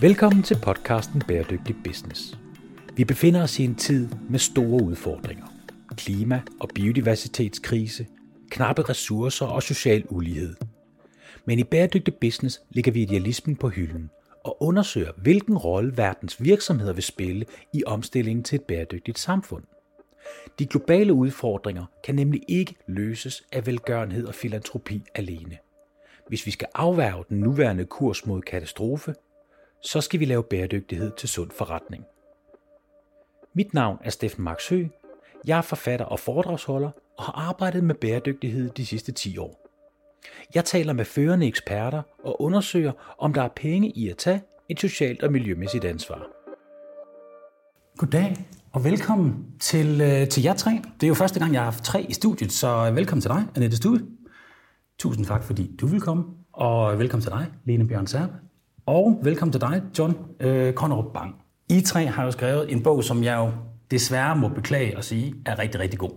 Velkommen til podcasten Bæredygtig Business. Vi befinder os i en tid med store udfordringer. Klima- og biodiversitetskrise, knappe ressourcer og social ulighed. Men i Bæredygtig Business ligger vi idealismen på hylden og undersøger, hvilken rolle verdens virksomheder vil spille i omstillingen til et bæredygtigt samfund. De globale udfordringer kan nemlig ikke løses af velgørenhed og filantropi alene. Hvis vi skal afværge den nuværende kurs mod katastrofe, så skal vi lave bæredygtighed til sund forretning. Mit navn er Steffen Max Hø. Jeg er forfatter og foredragsholder og har arbejdet med bæredygtighed de sidste 10 år. Jeg taler med førende eksperter og undersøger, om der er penge i at tage et socialt og miljømæssigt ansvar. Goddag og velkommen til, øh, til jer tre. Det er jo første gang, jeg har haft tre i studiet, så velkommen til dig, Annette Stue. Tusind tak, fordi du vil komme. Og velkommen til dig, Lene Bjørn Serp. Og velkommen til dig, John øh, Connerup Bang. I tre har jo skrevet en bog, som jeg jo desværre må beklage at sige, er rigtig, rigtig god.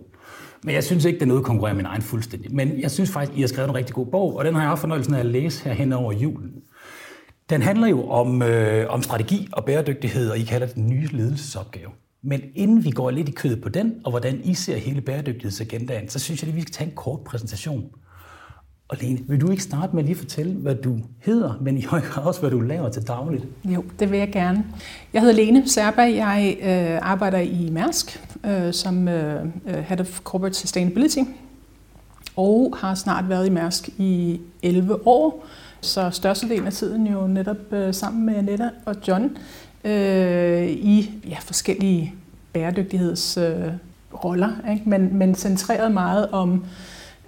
Men jeg synes ikke, det er noget, min egen fuldstændig. Men jeg synes faktisk, I har skrevet en rigtig god bog, og den har jeg haft fornøjelsen af at læse her hen over julen. Den handler jo om, øh, om strategi og bæredygtighed, og I kalder det den nye ledelsesopgave. Men inden vi går lidt i kødet på den, og hvordan I ser hele bæredygtighedsagendaen, så synes jeg, at vi skal tage en kort præsentation. Og Lene, vil du ikke starte med at lige fortælle, hvad du hedder, men i høj grad også, hvad du laver til dagligt? Jo, det vil jeg gerne. Jeg hedder Lene Serba. Jeg øh, arbejder i Mærsk øh, som øh, øh, Head of Corporate Sustainability og har snart været i Mærsk i 11 år. Så størstedelen af tiden jo netop øh, sammen med Netta og John øh, i ja, forskellige bæredygtighedsroller, øh, ikke? Men, men centreret meget om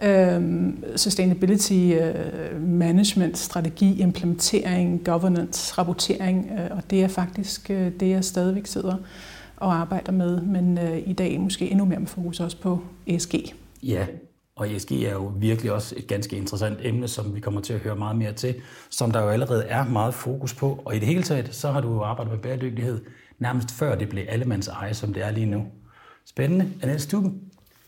Øhm, sustainability øh, management, strategi, implementering, governance, rapportering, øh, og det er faktisk øh, det, jeg stadigvæk sidder og arbejder med, men øh, i dag måske endnu mere med fokus også på ESG. Ja, og ESG er jo virkelig også et ganske interessant emne, som vi kommer til at høre meget mere til, som der jo allerede er meget fokus på. Og i det hele taget, så har du jo arbejdet med bæredygtighed nærmest før det blev allemands eje, som det er lige nu. Spændende. Annette Stuben,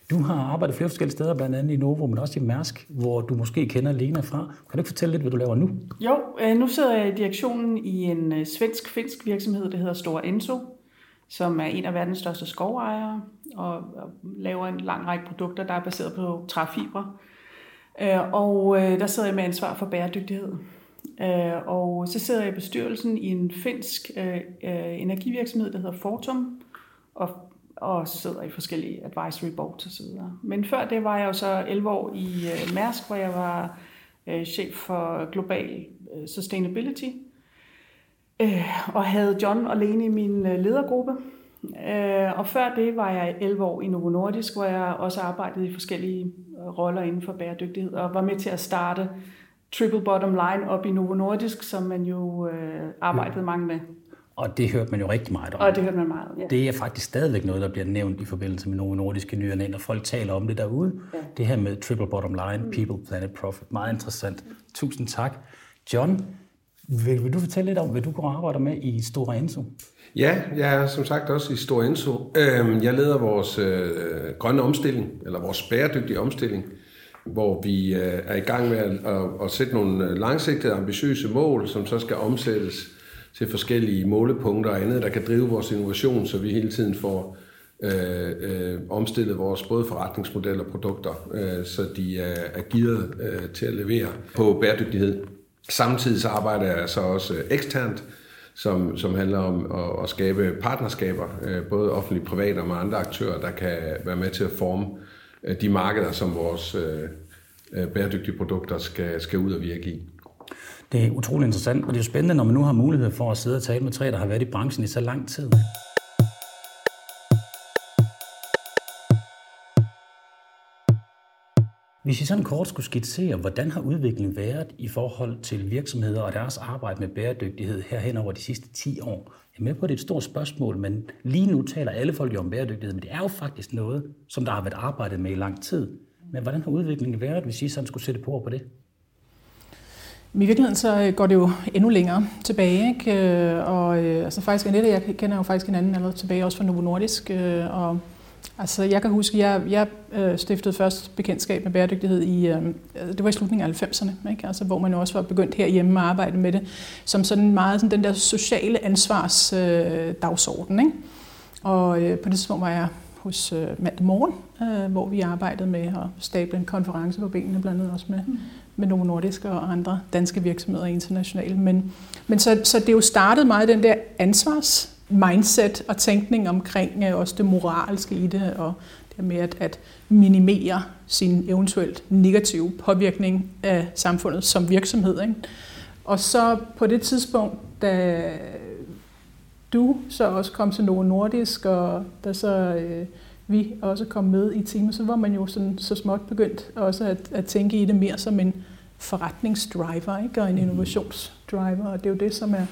du har arbejdet flere forskellige steder, blandt andet i Novo, men også i Mærsk, hvor du måske kender Lena fra. Kan du ikke fortælle lidt, hvad du laver nu? Jo, øh, nu sidder jeg i direktionen i en øh, svensk-finsk virksomhed, der hedder Store Enso, som er en af verdens største skovejere og laver en lang række produkter, der er baseret på træfibre. Øh, og der sidder jeg med ansvar for bæredygtighed. Og så sidder jeg i bestyrelsen i en finsk energivirksomhed, der hedder Fortum, og og sidder i forskellige advisory boards osv. Men før det var jeg jo så 11 år i uh, Mærsk, hvor jeg var uh, chef for global uh, sustainability, uh, og havde John og Lene i min ledergruppe. Uh, og før det var jeg 11 år i Novo Nordisk, hvor jeg også arbejdede i forskellige roller inden for bæredygtighed, og var med til at starte Triple Bottom Line op i Novo Nordisk, som man jo arbejdede mange med. Og det hørte man jo rigtig meget om. Og det hørte man meget ja. Det er faktisk stadigvæk noget, der bliver nævnt i forbindelse med nogle nordiske nyheder, når folk taler om det derude. Ja. Det her med triple bottom line, mm. people, planet, profit. Meget interessant. Tusind tak. John, vil, vil du fortælle lidt om, hvad du går og arbejder med i Stora Enso? Ja, jeg er som sagt også i Stora Enso. Øhm, jeg leder vores øh, grønne omstilling, eller vores bæredygtige omstilling, hvor vi øh, er i gang med at, at, at sætte nogle langsigtede, ambitiøse mål, som så skal omsættes til forskellige målepunkter og andet, der kan drive vores innovation, så vi hele tiden får øh, øh, omstillet vores både forretningsmodeller og produkter, øh, så de er, er gearet øh, til at levere på bæredygtighed. Samtidig så arbejder jeg så også øh, eksternt, som, som handler om at, at skabe partnerskaber, øh, både offentligt private privat og med andre aktører, der kan være med til at forme øh, de markeder, som vores øh, øh bæredygtige produkter skal, skal ud og virke i. Det er utrolig interessant, og det er jo spændende, når man nu har mulighed for at sidde og tale med tre, der har været i branchen i så lang tid. Hvis I sådan kort skulle skitsere, hvordan har udviklingen været i forhold til virksomheder og deres arbejde med bæredygtighed herhen over de sidste 10 år? Jeg er med på, at det er et stort spørgsmål, men lige nu taler alle folk jo om bæredygtighed, men det er jo faktisk noget, som der har været arbejdet med i lang tid. Men hvordan har udviklingen været, hvis I sådan skulle sætte på på det? I virkeligheden så øh, går det jo endnu længere tilbage, ikke? Øh, og øh, altså faktisk Annette, jeg kender jo faktisk hinanden allerede tilbage også fra Novo Nordisk, og Altså, jeg kan huske, jeg, jeg stiftede først bekendtskab med bæredygtighed i, det var i slutningen af 90'erne, ikke? Altså, hvor man jo også var begyndt herhjemme at arbejde med det, som sådan meget sådan den der sociale ansvars dagsorden, ikke? Og på det tidspunkt var jeg hos øh, Mandag Morgen, øh, hvor vi arbejdede med at stable en konference på benene, blandt andet også med, mm med nogle nordiske og andre danske virksomheder internationale. Men, men så, så det er jo startet meget den der ansvars mindset og tænkning omkring øh, også det moralske i det, og det med at, at minimere sin eventuelt negative påvirkning af samfundet som virksomhed. Ikke? Og så på det tidspunkt, da du så også kom til Novo Nordisk, og der så øh, vi også kom med i teamet, så var man jo sådan, så småt begyndt også at, at tænke i det mere som en forretningsdriver ikke? og en mm-hmm. innovationsdriver, og det er jo det, som er,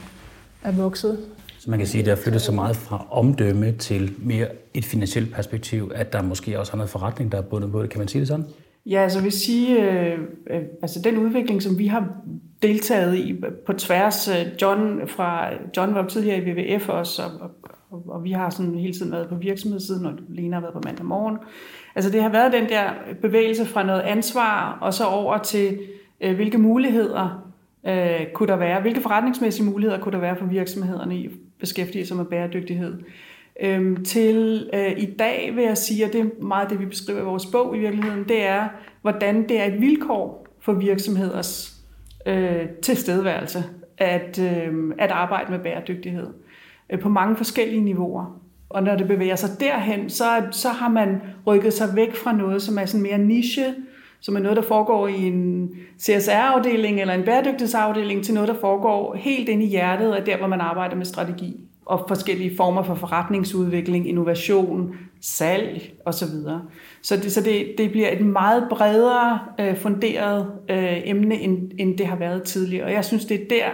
er vokset så man kan sige, at det har flyttet så meget fra omdømme til mere et finansielt perspektiv, at der måske også har noget forretning, der er bundet på det. Kan man sige det sådan? Ja, altså jeg vil sige, øh, øh, altså den udvikling, som vi har deltaget i på tværs, øh, John, fra, John var tidligere i WWF også, og, og, og vi har sådan hele tiden været på virksomhedssiden, og Lena har været på mandag morgen. Altså det har været den der bevægelse fra noget ansvar, og så over til, øh, hvilke muligheder øh, kunne der være, hvilke forretningsmæssige muligheder kunne der være for virksomhederne i beskæftige sig med bæredygtighed. Øhm, til øh, i dag vil jeg sige, og det er meget det, vi beskriver i vores bog i virkeligheden, det er, hvordan det er et vilkår for virksomheders øh, tilstedeværelse at, øh, at arbejde med bæredygtighed øh, på mange forskellige niveauer. Og når det bevæger sig derhen, så, så har man rykket sig væk fra noget, som er sådan mere niche, som er noget, der foregår i en CSR-afdeling eller en bæredygtighedsafdeling, til noget, der foregår helt ind i hjertet af der, hvor man arbejder med strategi og forskellige former for forretningsudvikling, innovation, salg osv. Så det, så det, det bliver et meget bredere øh, funderet øh, emne, end, end det har været tidligere. Og jeg synes, det er der,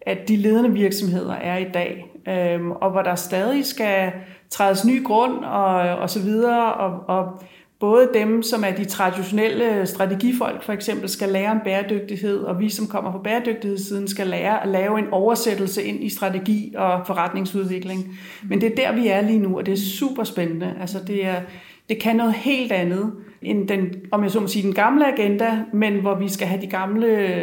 at de ledende virksomheder er i dag, øh, og hvor der stadig skal trædes ny grund og, og så videre, og, og både dem, som er de traditionelle strategifolk for eksempel, skal lære om bæredygtighed, og vi, som kommer på bæredygtighedssiden, skal lære at lave en oversættelse ind i strategi og forretningsudvikling. Men det er der, vi er lige nu, og det er super spændende. Altså, det, er, det kan noget helt andet end den, om jeg så må sige, den gamle agenda, men hvor vi skal have de gamle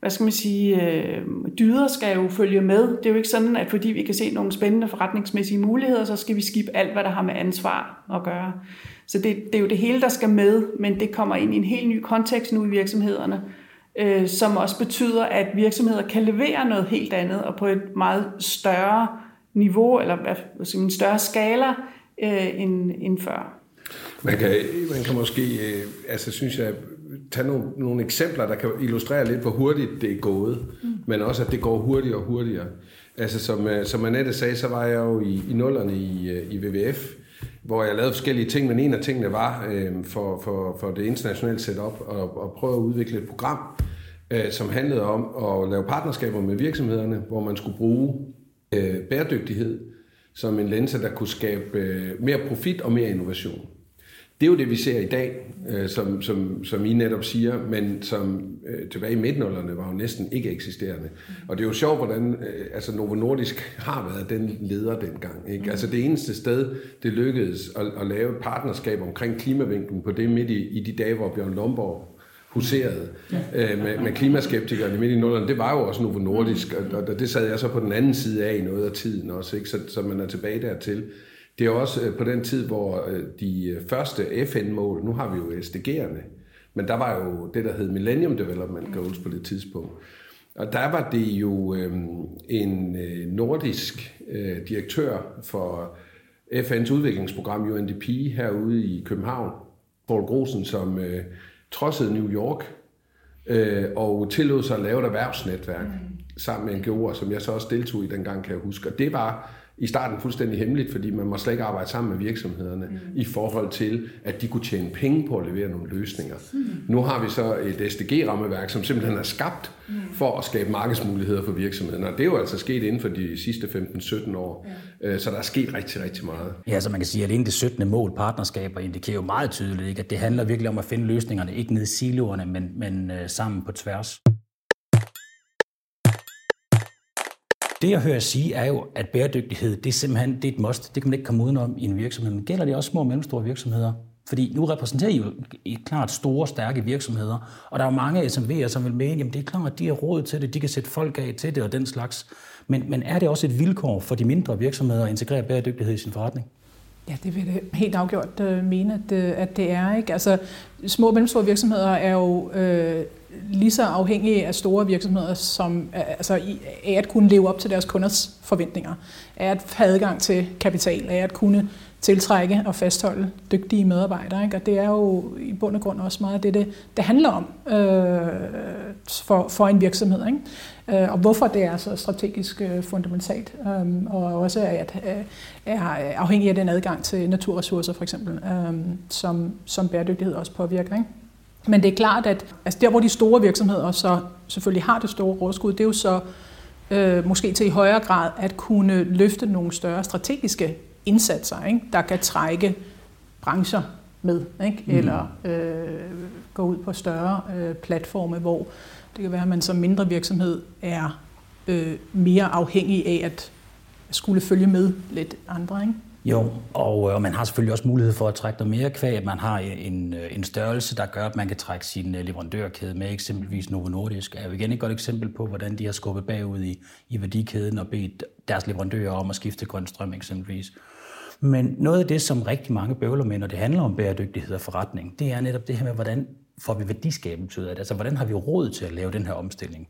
hvad skal man sige, øh, dyder skal jo følge med. Det er jo ikke sådan, at fordi vi kan se nogle spændende forretningsmæssige muligheder, så skal vi skibe alt, hvad der har med ansvar at gøre. Så det, det er jo det hele, der skal med, men det kommer ind i en helt ny kontekst nu i virksomhederne, øh, som også betyder, at virksomheder kan levere noget helt andet og på et meget større niveau, eller hvad skal man, en større skala øh, end, end før. Man kan, man kan måske, øh, altså synes jeg, tage nogle, nogle eksempler, der kan illustrere lidt, hvor hurtigt det er gået, mm. men også, at det går hurtigere og hurtigere. Altså, som, øh, som Annette sagde, så var jeg jo i, i nullerne i, øh, i WWF, hvor jeg lavede forskellige ting, men en af tingene var øh, for, for, for det internationale setup at, at prøve at udvikle et program, øh, som handlede om at lave partnerskaber med virksomhederne, hvor man skulle bruge øh, bæredygtighed som en lænse, der kunne skabe øh, mere profit og mere innovation. Det er jo det, vi ser i dag, øh, som, som, som I netop siger, men som øh, tilbage i midtnullerne var jo næsten ikke eksisterende. Og det er jo sjovt, hvordan øh, altså Novo Nordisk har været den leder dengang. Ikke? Mm. Altså det eneste sted, det lykkedes at, at lave et partnerskab omkring klimavinklen på det midt i, i de dage, hvor Bjørn Lomborg huserede øh, med, med klimaskeptikerne midt i nullerne, det var jo også Novo Nordisk, og, og det sad jeg så på den anden side af i noget af tiden også, ikke? Så, så man er tilbage dertil. Det er også øh, på den tid, hvor øh, de øh, første FN-mål, nu har vi jo SDG'erne, men der var jo det, der hed Millennium Development Goals på det tidspunkt. Og der var det jo en nordisk direktør for FN's udviklingsprogram UNDP herude i København, Paul Grosen, som trodsede New York og tillod sig at lave et erhvervsnetværk sammen med NGO'er, som jeg så også deltog i dengang, kan jeg huske. Og det var i starten fuldstændig hemmeligt, fordi man må slet ikke arbejde sammen med virksomhederne mm. i forhold til, at de kunne tjene penge på at levere nogle løsninger. Mm. Nu har vi så et SDG-rammeværk, som simpelthen er skabt mm. for at skabe markedsmuligheder for virksomhederne. Og det er jo altså sket inden for de sidste 15-17 år. Ja. Øh, så der er sket rigtig, rigtig meget. Ja, så man kan sige, at alene det 17. mål partnerskaber indikerer jo meget tydeligt, ikke? at det handler virkelig om at finde løsningerne, ikke ned i siloerne, men, men øh, sammen på tværs. Det, jeg hører sige, er jo, at bæredygtighed, det er simpelthen det er et must. Det kan man ikke komme udenom i en virksomhed. Men gælder det også små og mellemstore virksomheder? Fordi nu repræsenterer I jo et klart store, stærke virksomheder, og der er jo mange SMV'er, som vil mene, jamen det er klart, at de har råd til det, de kan sætte folk af til det og den slags. Men, men er det også et vilkår for de mindre virksomheder at integrere bæredygtighed i sin forretning? Ja, det vil det helt afgjort øh, mene, at, øh, at det er. Ikke? Altså, små og mellemstore virksomheder er jo øh, lige så afhængige af store virksomheder, som altså, af at kunne leve op til deres kunders forventninger, af at have adgang til kapital, af at kunne tiltrække og fastholde dygtige medarbejdere. Ikke? Og det er jo i bund og grund også meget det, det, det handler om øh, for, for en virksomhed. Ikke? Øh, og hvorfor det er så strategisk øh, fundamentalt. Øh, og også at øh, er afhængig af den adgang til naturressourcer for eksempel, øh, som, som bæredygtighed også påvirker. Ikke? Men det er klart, at altså der, hvor de store virksomheder så selvfølgelig har det store overskud, det er jo så øh, måske til i højere grad at kunne løfte nogle større strategiske indsatser, ikke? der kan trække brancher med, ikke? Mm. eller øh, gå ud på større øh, platforme, hvor det kan være, at man som mindre virksomhed er øh, mere afhængig af at skulle følge med lidt andre. Ikke? Jo, og, øh, og man har selvfølgelig også mulighed for at trække noget mere kvæg, man har øh, en, øh, en størrelse, der gør, at man kan trække sin leverandørkæde med, eksempelvis Novo Nordisk. Er jo igen et godt eksempel på, hvordan de har skubbet bagud i, i værdikæden og bedt deres leverandører om at skifte grøn strøm eksempelvis. Men noget af det, som rigtig mange bøvler med, når det handler om bæredygtighed og forretning, det er netop det her med, hvordan får vi værdiskabelse ud af det? Altså, hvordan har vi råd til at lave den her omstilling?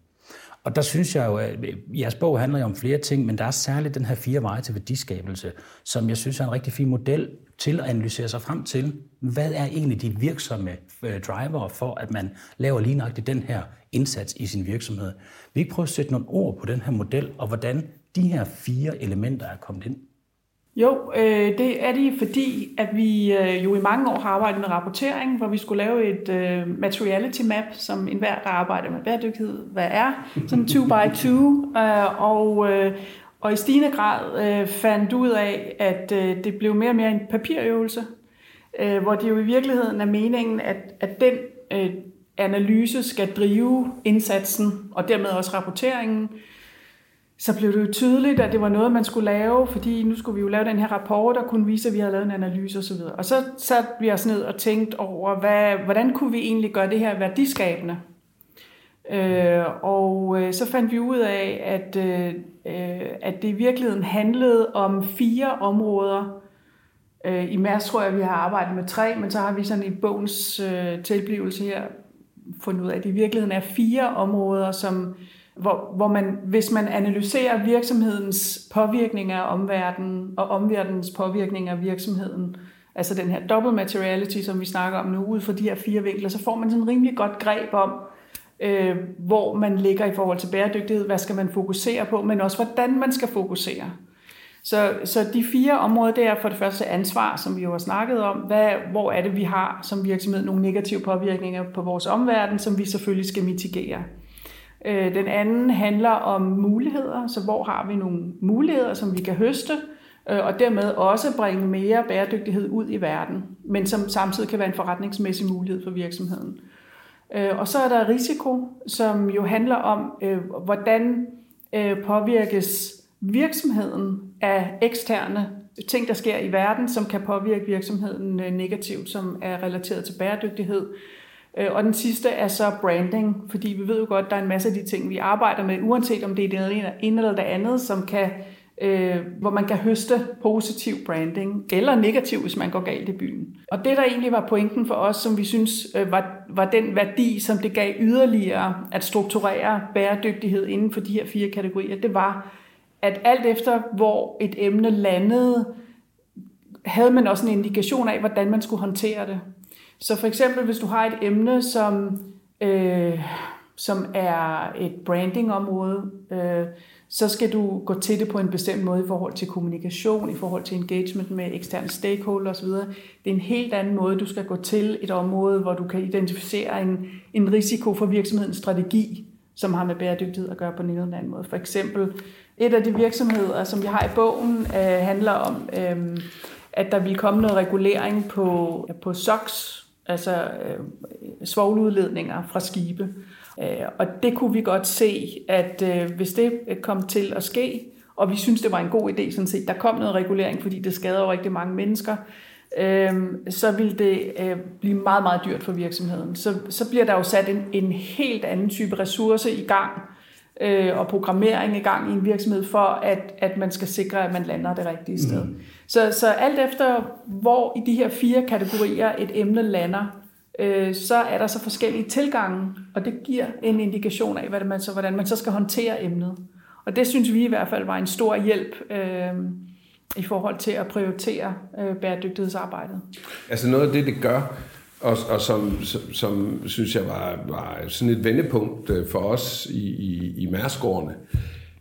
Og der synes jeg jo, at øh, jeres bog handler jo om flere ting, men der er særligt den her fire veje til værdiskabelse, som jeg synes er en rigtig fin model til at analysere sig frem til, hvad er egentlig de virksomme øh, driver for, at man laver lige nøjagtigt den her indsats i sin virksomhed. Vi ikke prøve at sætte nogle ord på den her model, og hvordan de her fire elementer er kommet ind. Jo, øh, det er de, fordi at vi øh, jo i mange år har arbejdet med rapportering, hvor vi skulle lave et øh, materiality map, som enhver, der arbejder med bæredygtighed, hvad er, sådan 2 by 2, øh, og, øh, og i stigende grad øh, fandt ud af, at øh, det blev mere og mere en papirøvelse, øh, hvor det jo i virkeligheden er meningen, at, at den øh, analyse skal drive indsatsen, og dermed også rapporteringen, så blev det jo tydeligt, at det var noget, man skulle lave, fordi nu skulle vi jo lave den her rapport, og kunne vise, at vi havde lavet en analyse osv. Og så satte vi os ned og tænkte over, hvad, hvordan kunne vi egentlig gøre det her værdiskabende? Øh, og øh, så fandt vi ud af, at, øh, øh at det i virkeligheden handlede om fire områder. Øh, I Mærs tror jeg, vi har arbejdet med tre, men så har vi sådan i bogens øh, tilblivelse her fundet ud af, at det i virkeligheden er fire områder, som hvor, hvor man, hvis man analyserer virksomhedens påvirkning af omverdenen og omverdenens påvirkning af virksomheden, altså den her double materiality, som vi snakker om nu, ud fra de her fire vinkler, så får man sådan en rimelig godt greb om, øh, hvor man ligger i forhold til bæredygtighed, hvad skal man fokusere på, men også hvordan man skal fokusere. Så, så de fire områder, det er for det første ansvar, som vi jo har snakket om. Hvad, hvor er det, vi har som virksomhed nogle negative påvirkninger på vores omverden, som vi selvfølgelig skal mitigere. Øh, den anden handler om muligheder, så hvor har vi nogle muligheder, som vi kan høste, øh, og dermed også bringe mere bæredygtighed ud i verden, men som samtidig kan være en forretningsmæssig mulighed for virksomheden. Øh, og så er der risiko, som jo handler om, hvordan påvirkes virksomheden af eksterne ting, der sker i verden, som kan påvirke virksomheden negativt, som er relateret til bæredygtighed. Øh, og den sidste er så branding, fordi vi ved jo godt, at der er en masse af de ting, vi arbejder med, uanset om det er det ene eller det andet, som kan, øh, hvor man kan høste positiv branding, eller negativ, hvis man går galt i byen. Og det, der egentlig var pointen for os, som vi synes øh, var, var den værdi, som det gav yderligere at strukturere bæredygtighed inden for de her fire kategorier, det var, at alt efter hvor et emne landede, havde man også en indikation af, hvordan man skulle håndtere det. Så for eksempel, hvis du har et emne, som, øh, som er et brandingområde, øh, så skal du gå til det på en bestemt måde i forhold til kommunikation, i forhold til engagement med eksterne stakeholders osv. Det er en helt anden måde, du skal gå til et område, hvor du kan identificere en, en risiko for virksomhedens strategi, som har med bæredygtighed at gøre på en eller anden måde. For eksempel, et af de virksomheder, som vi har i bogen, øh, handler om, øh, at der vil komme noget regulering på, på SOX, altså øh, svovludledninger fra skibe. Øh, og det kunne vi godt se, at øh, hvis det kom til at ske, og vi synes, det var en god idé sådan set, der kom noget regulering, fordi det skader jo rigtig mange mennesker, øh, så vil det blive meget, meget dyrt for virksomheden. Så, så bliver der jo sat en, en helt anden type ressource i gang, øh, og programmering i gang i en virksomhed, for at, at man skal sikre, at man lander det rigtige sted. Mm. Så, så alt efter, hvor i de her fire kategorier et emne lander, øh, så er der så forskellige tilgange, og det giver en indikation af, hvad det man så, hvordan man så skal håndtere emnet. Og det synes vi i hvert fald var en stor hjælp øh, i forhold til at prioritere øh, bæredygtighedsarbejdet. Altså noget af det, det gør, og, og som, som, som synes jeg var, var sådan et vendepunkt øh, for os i, i, i Mærskårene,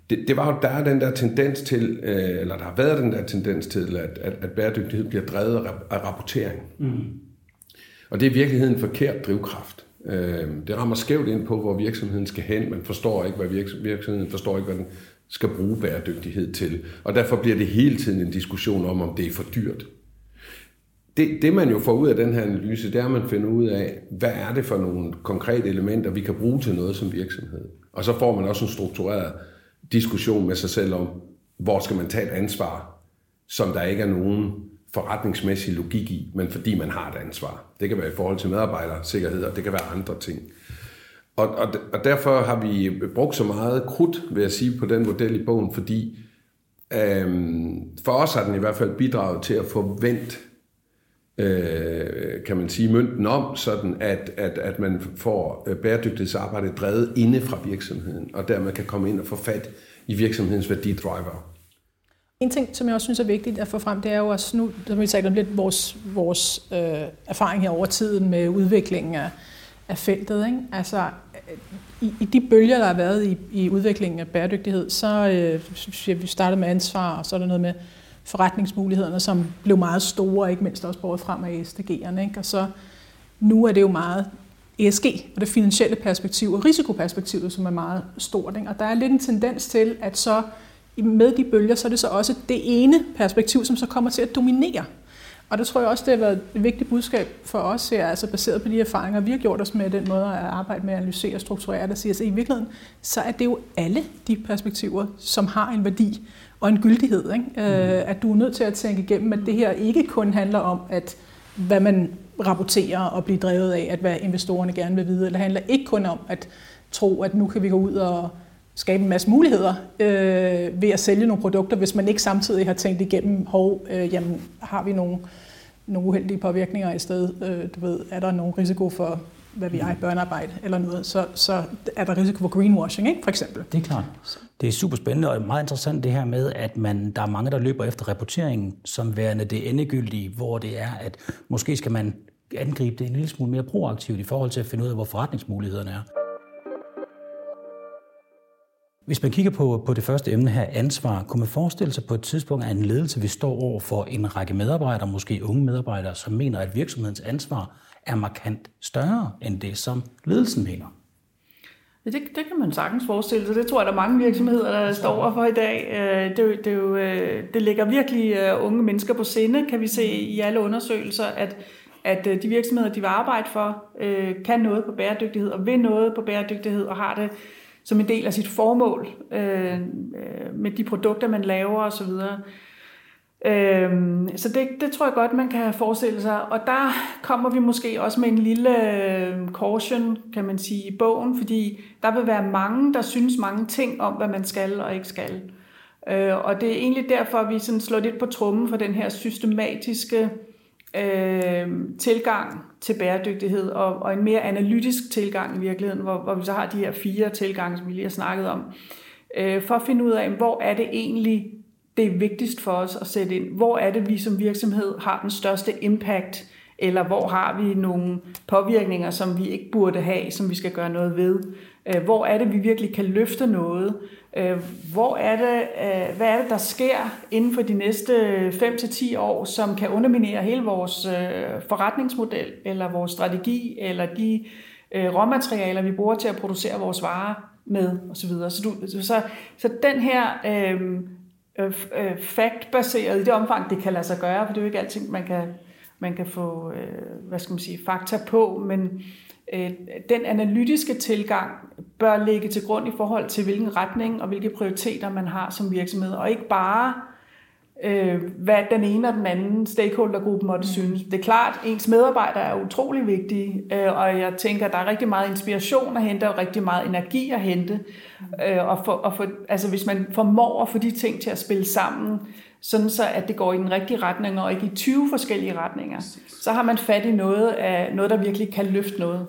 det, det var jo, der er den der tendens til, øh, eller der har været den der tendens til, at, at, at bæredygtighed bliver drevet af rapportering. Mm. Og det er i virkeligheden en forkert drivkraft. Øh, det rammer skævt ind på, hvor virksomheden skal hen. Man forstår ikke, hvad virksomheden forstår ikke, hvad den skal bruge bæredygtighed til. Og derfor bliver det hele tiden en diskussion om, om det er for dyrt det, det man jo får ud af den her analyse, det er, at man finder ud af, hvad er det for nogle konkrete elementer, vi kan bruge til noget som virksomhed. Og så får man også en struktureret diskussion med sig selv om, hvor skal man tage et ansvar, som der ikke er nogen forretningsmæssig logik i, men fordi man har et ansvar. Det kan være i forhold til medarbejdersikkerhed, og det kan være andre ting. Og, og, og derfor har vi brugt så meget krudt, vil jeg sige, på den model i bogen, fordi øhm, for os har den i hvert fald bidraget til at få vendt øh, kan man sige, mønten om, sådan at, at, at man får øh, bæredygtighedsarbejde drevet inde fra virksomheden, og dermed kan komme ind og få fat i virksomhedens værdidriver. En ting, som jeg også synes er vigtigt at få frem, det er jo også nu, som vi sagde, lidt vores, vores øh, erfaring her over tiden med udviklingen af, af feltet. Ikke? Altså, i, i de bølger, der har været i, i udviklingen af bæredygtighed, så øh, vi startede med ansvar, og så er der noget med forretningsmulighederne, som blev meget store, ikke mindst også båret frem af SDG'erne. Ikke? Og så nu er det jo meget ESG og det finansielle perspektiv og risikoperspektivet, som er meget stort. Ikke? Og der er lidt en tendens til, at så med de bølger, så er det så også det ene perspektiv, som så kommer til at dominere. Og det tror jeg også, det har været et vigtigt budskab for os her, altså baseret på de erfaringer, vi har gjort os med den måde at arbejde med at analysere og strukturere det, siger, at i virkeligheden, så er det jo alle de perspektiver, som har en værdi og en gyldighed. Ikke? Mm. Øh, at du er nødt til at tænke igennem, at det her ikke kun handler om, at hvad man rapporterer og bliver drevet af, at hvad investorerne gerne vil vide, eller handler ikke kun om at tro, at nu kan vi gå ud og skabe en masse muligheder øh, ved at sælge nogle produkter, hvis man ikke samtidig har tænkt igennem, hov, øh, jamen, har vi nogle, nogle uheldige påvirkninger i stedet? Øh, du ved, er der nogen risiko for hvad vi er, børnearbejde eller noget, så, så er der risiko for greenwashing, ikke, for eksempel. Det er klart. Det er super spændende og meget interessant det her med, at man, der er mange, der løber efter rapporteringen som værende det endegyldige, hvor det er, at måske skal man angribe det en lille smule mere proaktivt i forhold til at finde ud af, hvor forretningsmulighederne er. Hvis man kigger på, på det første emne her, ansvar, kunne man forestille sig på et tidspunkt, at en ledelse vi står over for en række medarbejdere, måske unge medarbejdere, som mener, at virksomhedens ansvar er markant større end det, som ledelsen mener. Ja, det, det kan man sagtens forestille sig. Det tror jeg, der er mange virksomheder, der står over for i dag. Øh, det, det, det, øh, det ligger virkelig øh, unge mennesker på sinde, kan vi se i alle undersøgelser, at, at de virksomheder, de vil arbejde for, kan noget på bæredygtighed og vil noget på bæredygtighed og har det som en del af sit formål øh, øh, med de produkter, man laver osv. Øhm, så det, det tror jeg godt, man kan forestille sig. Og der kommer vi måske også med en lille øh, caution, kan man sige, i bogen, fordi der vil være mange, der synes mange ting om, hvad man skal og ikke skal. Øh, og det er egentlig derfor, at vi sådan slår lidt på trummen for den her systematiske øh, øh, tilgang til bæredygtighed, og, og en mere analytisk tilgang i virkeligheden, hvor, hvor vi så har de her fire tilgange, som vi lige har snakket om, øh, for at finde ud af, hvor er det egentlig, det er vigtigst for os at sætte ind. Hvor er det, vi som virksomhed har den største impact, eller hvor har vi nogle påvirkninger, som vi ikke burde have, som vi skal gøre noget ved? Øh, hvor er det, vi virkelig kan løfte noget? Øh, hvor er det, øh, hvad er det, der sker inden for de næste 5-10 år, som kan underminere hele vores forretningsmodel, eller vores strategi, eller de råmaterialer, vi bruger til at producere vores varer med, osv. Så, du, så, så den her øh, øh, fact-baseret i det omfang, det kan lade sig gøre, for det er jo ikke alting, man kan, man kan få øh, hvad skal man sige, fakta på, men, Øh, den analytiske tilgang bør ligge til grund i forhold til, hvilken retning og hvilke prioriteter man har som virksomhed, og ikke bare øh, hvad den ene og den anden stakeholdergruppe måtte synes. Det er klart, ens medarbejdere er utrolig vigtige, øh, og jeg tænker, at der er rigtig meget inspiration at hente, og rigtig meget energi at hente. Øh, og for, og for, altså, hvis man formår at få de ting til at spille sammen, sådan så at det går i den rigtige retning, og ikke i 20 forskellige retninger, så har man fat i noget, af, noget der virkelig kan løfte noget.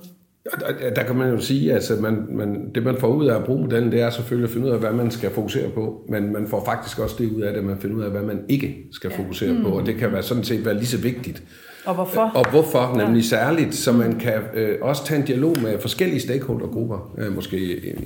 Der, der kan man jo sige, at altså, man, man, det man får ud af at bruge modellen, det er selvfølgelig at finde ud af, hvad man skal fokusere på, men man får faktisk også det ud af det, at man finder ud af, hvad man ikke skal fokusere mm. på, og det kan være sådan set være lige så vigtigt. Og hvorfor? Og hvorfor, nemlig ja. særligt, så man kan øh, også tage en dialog med forskellige stakeholdergrupper, øh, måske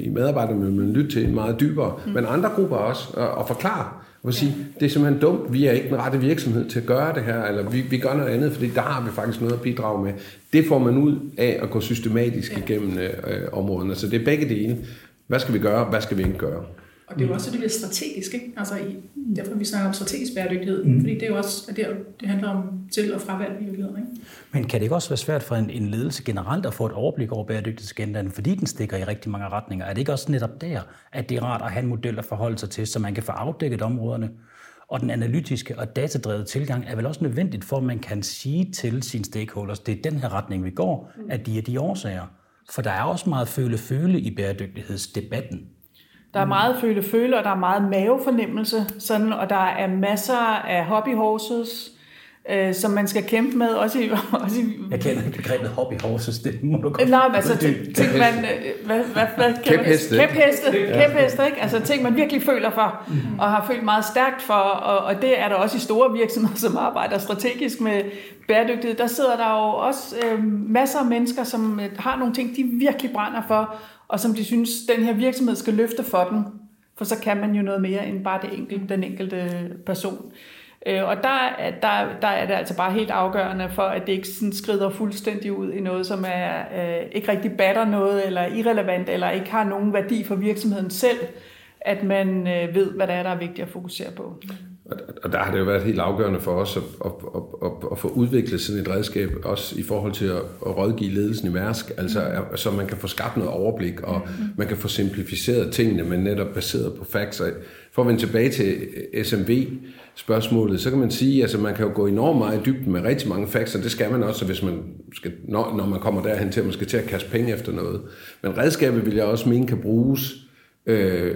i medarbejderne, men lytte til meget dybere, mm. men andre grupper også, og, og forklare, og sige, det er simpelthen dumt, vi er ikke den rette virksomhed til at gøre det her, eller vi, vi gør noget andet, fordi der har vi faktisk noget at bidrage med. Det får man ud af at gå systematisk igennem øh, områderne. Så det er begge dele. Hvad skal vi gøre, hvad skal vi ikke gøre? Og det er jo også det lidt strategisk, ikke? Altså, i, derfor vi snakker om strategisk bæredygtighed, mm. fordi det er jo også, det, det handler om til- og fravalg i virkeligheden, ikke? Men kan det ikke også være svært for en, en ledelse generelt at få et overblik over bæredygtighedsagendaen, fordi den stikker i rigtig mange retninger? Er det ikke også netop der, at det er rart at have en model at forholde sig til, så man kan få afdækket områderne? Og den analytiske og datadrevet tilgang er vel også nødvendigt, for at man kan sige til sine stakeholders, det er den her retning, vi går, at de er de årsager. For der er også meget føle-føle i bæredygtighedsdebatten. Der er meget føle-føle, og der er meget mavefornemmelse, sådan, og der er masser af hobbyhorses, øh, som man skal kæmpe med. Også i, også i, jeg kender ikke begrebet hobbyhorses, det må du godt Nej, men altså ting, man... Øh, hvad, hvad, hvad, kæpheste. Kæpheste, kæpheste, ikke? Altså ting, man virkelig føler for, mm. og har følt meget stærkt for, og, og det er der også i store virksomheder, som arbejder strategisk med bæredygtighed. Der sidder der jo også øh, masser af mennesker, som øh, har nogle ting, de virkelig brænder for, og som de synes, den her virksomhed skal løfte for dem. For så kan man jo noget mere end bare det enkelte, den enkelte person. Øh, og der, der, der er det altså bare helt afgørende for, at det ikke sådan skrider fuldstændig ud i noget, som er øh, ikke rigtig batter noget, eller irrelevant, eller ikke har nogen værdi for virksomheden selv, at man øh, ved, hvad der er, der er vigtigt at fokusere på. Og der har det jo været helt afgørende for os at, at, at, at, at få udviklet sådan et redskab, også i forhold til at, at rådgive ledelsen i Mærsk, altså mm. så man kan få skabt noget overblik, og mm. man kan få simplificeret tingene, men netop baseret på facts. For at vende tilbage til SMV-spørgsmålet, så kan man sige, at altså, man kan jo gå enormt meget i dybden med rigtig mange facts, og det skal man også, hvis man skal, når, når man kommer derhen til, at man skal til at kaste penge efter noget. Men redskabet vil jeg også mene kan bruges øh,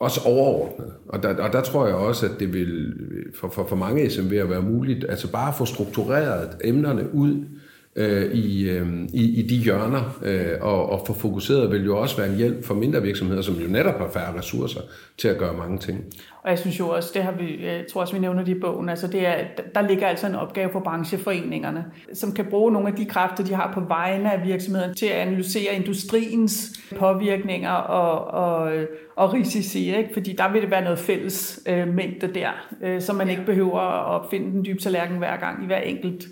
også overordnet. Og der, og der tror jeg også, at det vil for, for, for mange SMV'er være muligt, altså bare få struktureret emnerne ud øh, i, øh, i, i de hjørner, øh, og, og få fokuseret vil jo også være en hjælp for mindre virksomheder, som jo netop har færre ressourcer til at gøre mange ting. Og jeg synes jo også, det har vi, jeg tror også, vi nævner det i bogen, altså det er, der ligger altså en opgave for brancheforeningerne, som kan bruge nogle af de kræfter, de har på vegne af virksomheden til at analysere industriens påvirkninger og, og, og risici, ikke? fordi der vil det være noget fælles øh, mængde der, øh, så man ikke behøver at opfinde den dybe tallerken hver gang i hver enkelt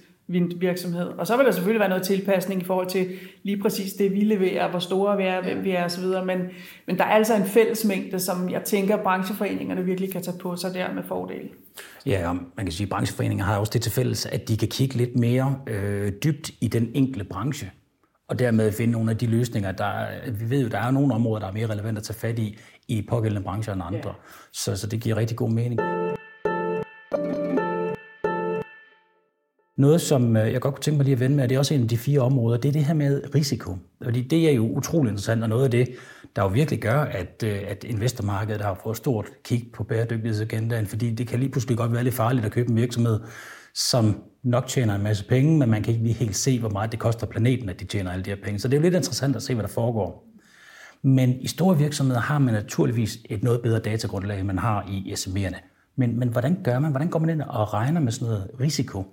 virksomhed. Og så vil der selvfølgelig være noget tilpasning i forhold til lige præcis det, vi leverer, hvor store vi er, hvem vi er osv., men, men der er altså en fællesmængde, som jeg tænker, brancheforeningerne virkelig kan tage på sig der med fordel. Ja, og man kan sige, at brancheforeninger har også det til fælles, at de kan kigge lidt mere øh, dybt i den enkelte branche, og dermed finde nogle af de løsninger, der vi ved jo, der er nogle områder, der er mere relevant at tage fat i, i pågældende brancher end andre. Ja. Så, så det giver rigtig god mening. Noget, som øh, jeg godt kunne tænke mig lige at vende med, og det er også en af de fire områder, det er det her med risiko. Fordi det er jo utrolig interessant, og noget af det, der jo virkelig gør, at, øh, at investormarkedet har fået stort kig på bæredygtighedsagendaen, fordi det kan lige pludselig godt være lidt farligt at købe en virksomhed, som nok tjener en masse penge, men man kan ikke lige helt se, hvor meget det koster planeten, at de tjener alle de her penge. Så det er jo lidt interessant at se, hvad der foregår. Men i store virksomheder har man naturligvis et noget bedre datagrundlag, end man har i SME'erne. Men, men hvordan gør man? Hvordan går man ind og regner med sådan noget risiko?